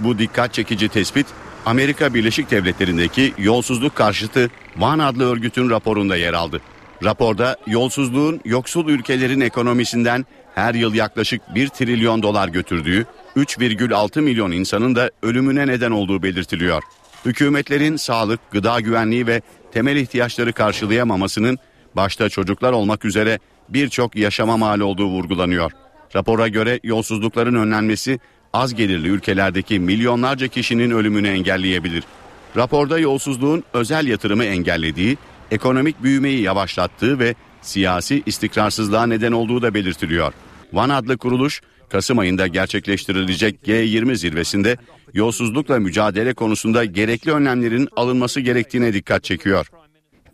Speaker 5: Bu dikkat çekici tespit Amerika Birleşik Devletleri'ndeki yolsuzluk karşıtı Van adlı örgütün raporunda yer aldı. Raporda yolsuzluğun yoksul ülkelerin ekonomisinden her yıl yaklaşık 1 trilyon dolar götürdüğü, 3,6 milyon insanın da ölümüne neden olduğu belirtiliyor. Hükümetlerin sağlık, gıda güvenliği ve temel ihtiyaçları karşılayamamasının başta çocuklar olmak üzere birçok yaşama mal olduğu vurgulanıyor. Rapora göre yolsuzlukların önlenmesi az gelirli ülkelerdeki milyonlarca kişinin ölümünü engelleyebilir. Raporda yolsuzluğun özel yatırımı engellediği, ekonomik büyümeyi yavaşlattığı ve siyasi istikrarsızlığa neden olduğu da belirtiliyor. Van adlı kuruluş Kasım ayında gerçekleştirilecek G20 zirvesinde yolsuzlukla mücadele konusunda gerekli önlemlerin alınması gerektiğine dikkat çekiyor.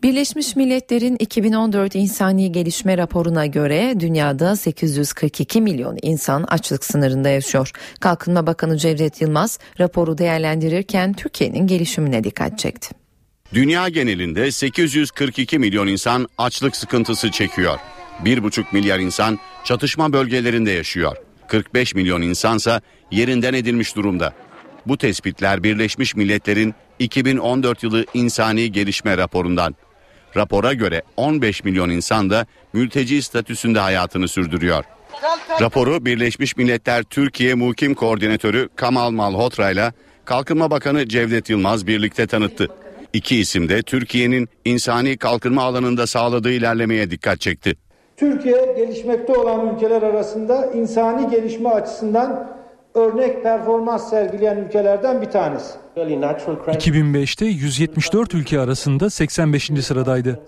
Speaker 2: Birleşmiş Milletler'in 2014 insani gelişme raporuna göre dünyada 842 milyon insan açlık sınırında yaşıyor. Kalkınma Bakanı Cevdet Yılmaz raporu değerlendirirken Türkiye'nin gelişimine dikkat çekti.
Speaker 5: Dünya genelinde 842 milyon insan açlık sıkıntısı çekiyor. 1,5 milyar insan çatışma bölgelerinde yaşıyor. 45 milyon insansa yerinden edilmiş durumda. Bu tespitler Birleşmiş Milletler'in 2014 yılı insani gelişme raporundan. Rapora göre 15 milyon insan da mülteci statüsünde hayatını sürdürüyor. Raporu Birleşmiş Milletler Türkiye Mukim Koordinatörü Kamal Malhotra ile Kalkınma Bakanı Cevdet Yılmaz birlikte tanıttı. İki isim de Türkiye'nin insani kalkınma alanında sağladığı ilerlemeye dikkat çekti.
Speaker 40: Türkiye gelişmekte olan ülkeler arasında insani gelişme açısından örnek performans sergileyen ülkelerden bir tanesi.
Speaker 21: 2005'te 174 ülke arasında 85. sıradaydı.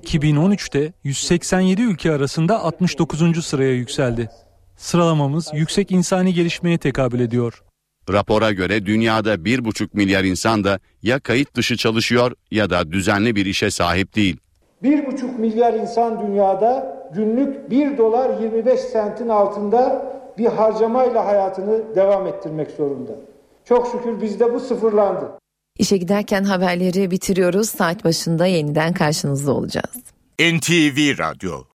Speaker 21: 2013'te 187 ülke arasında 69. sıraya yükseldi. Sıralamamız yüksek insani gelişmeye tekabül ediyor.
Speaker 5: Rapora göre dünyada 1,5 milyar insan da ya kayıt dışı çalışıyor ya da düzenli bir işe sahip değil.
Speaker 40: 1,5 milyar insan dünyada günlük 1 dolar 25 sentin altında bir harcamayla hayatını devam ettirmek zorunda. Çok şükür bizde bu sıfırlandı.
Speaker 2: İşe giderken haberleri bitiriyoruz. Saat başında yeniden karşınızda olacağız.
Speaker 1: NTV Radyo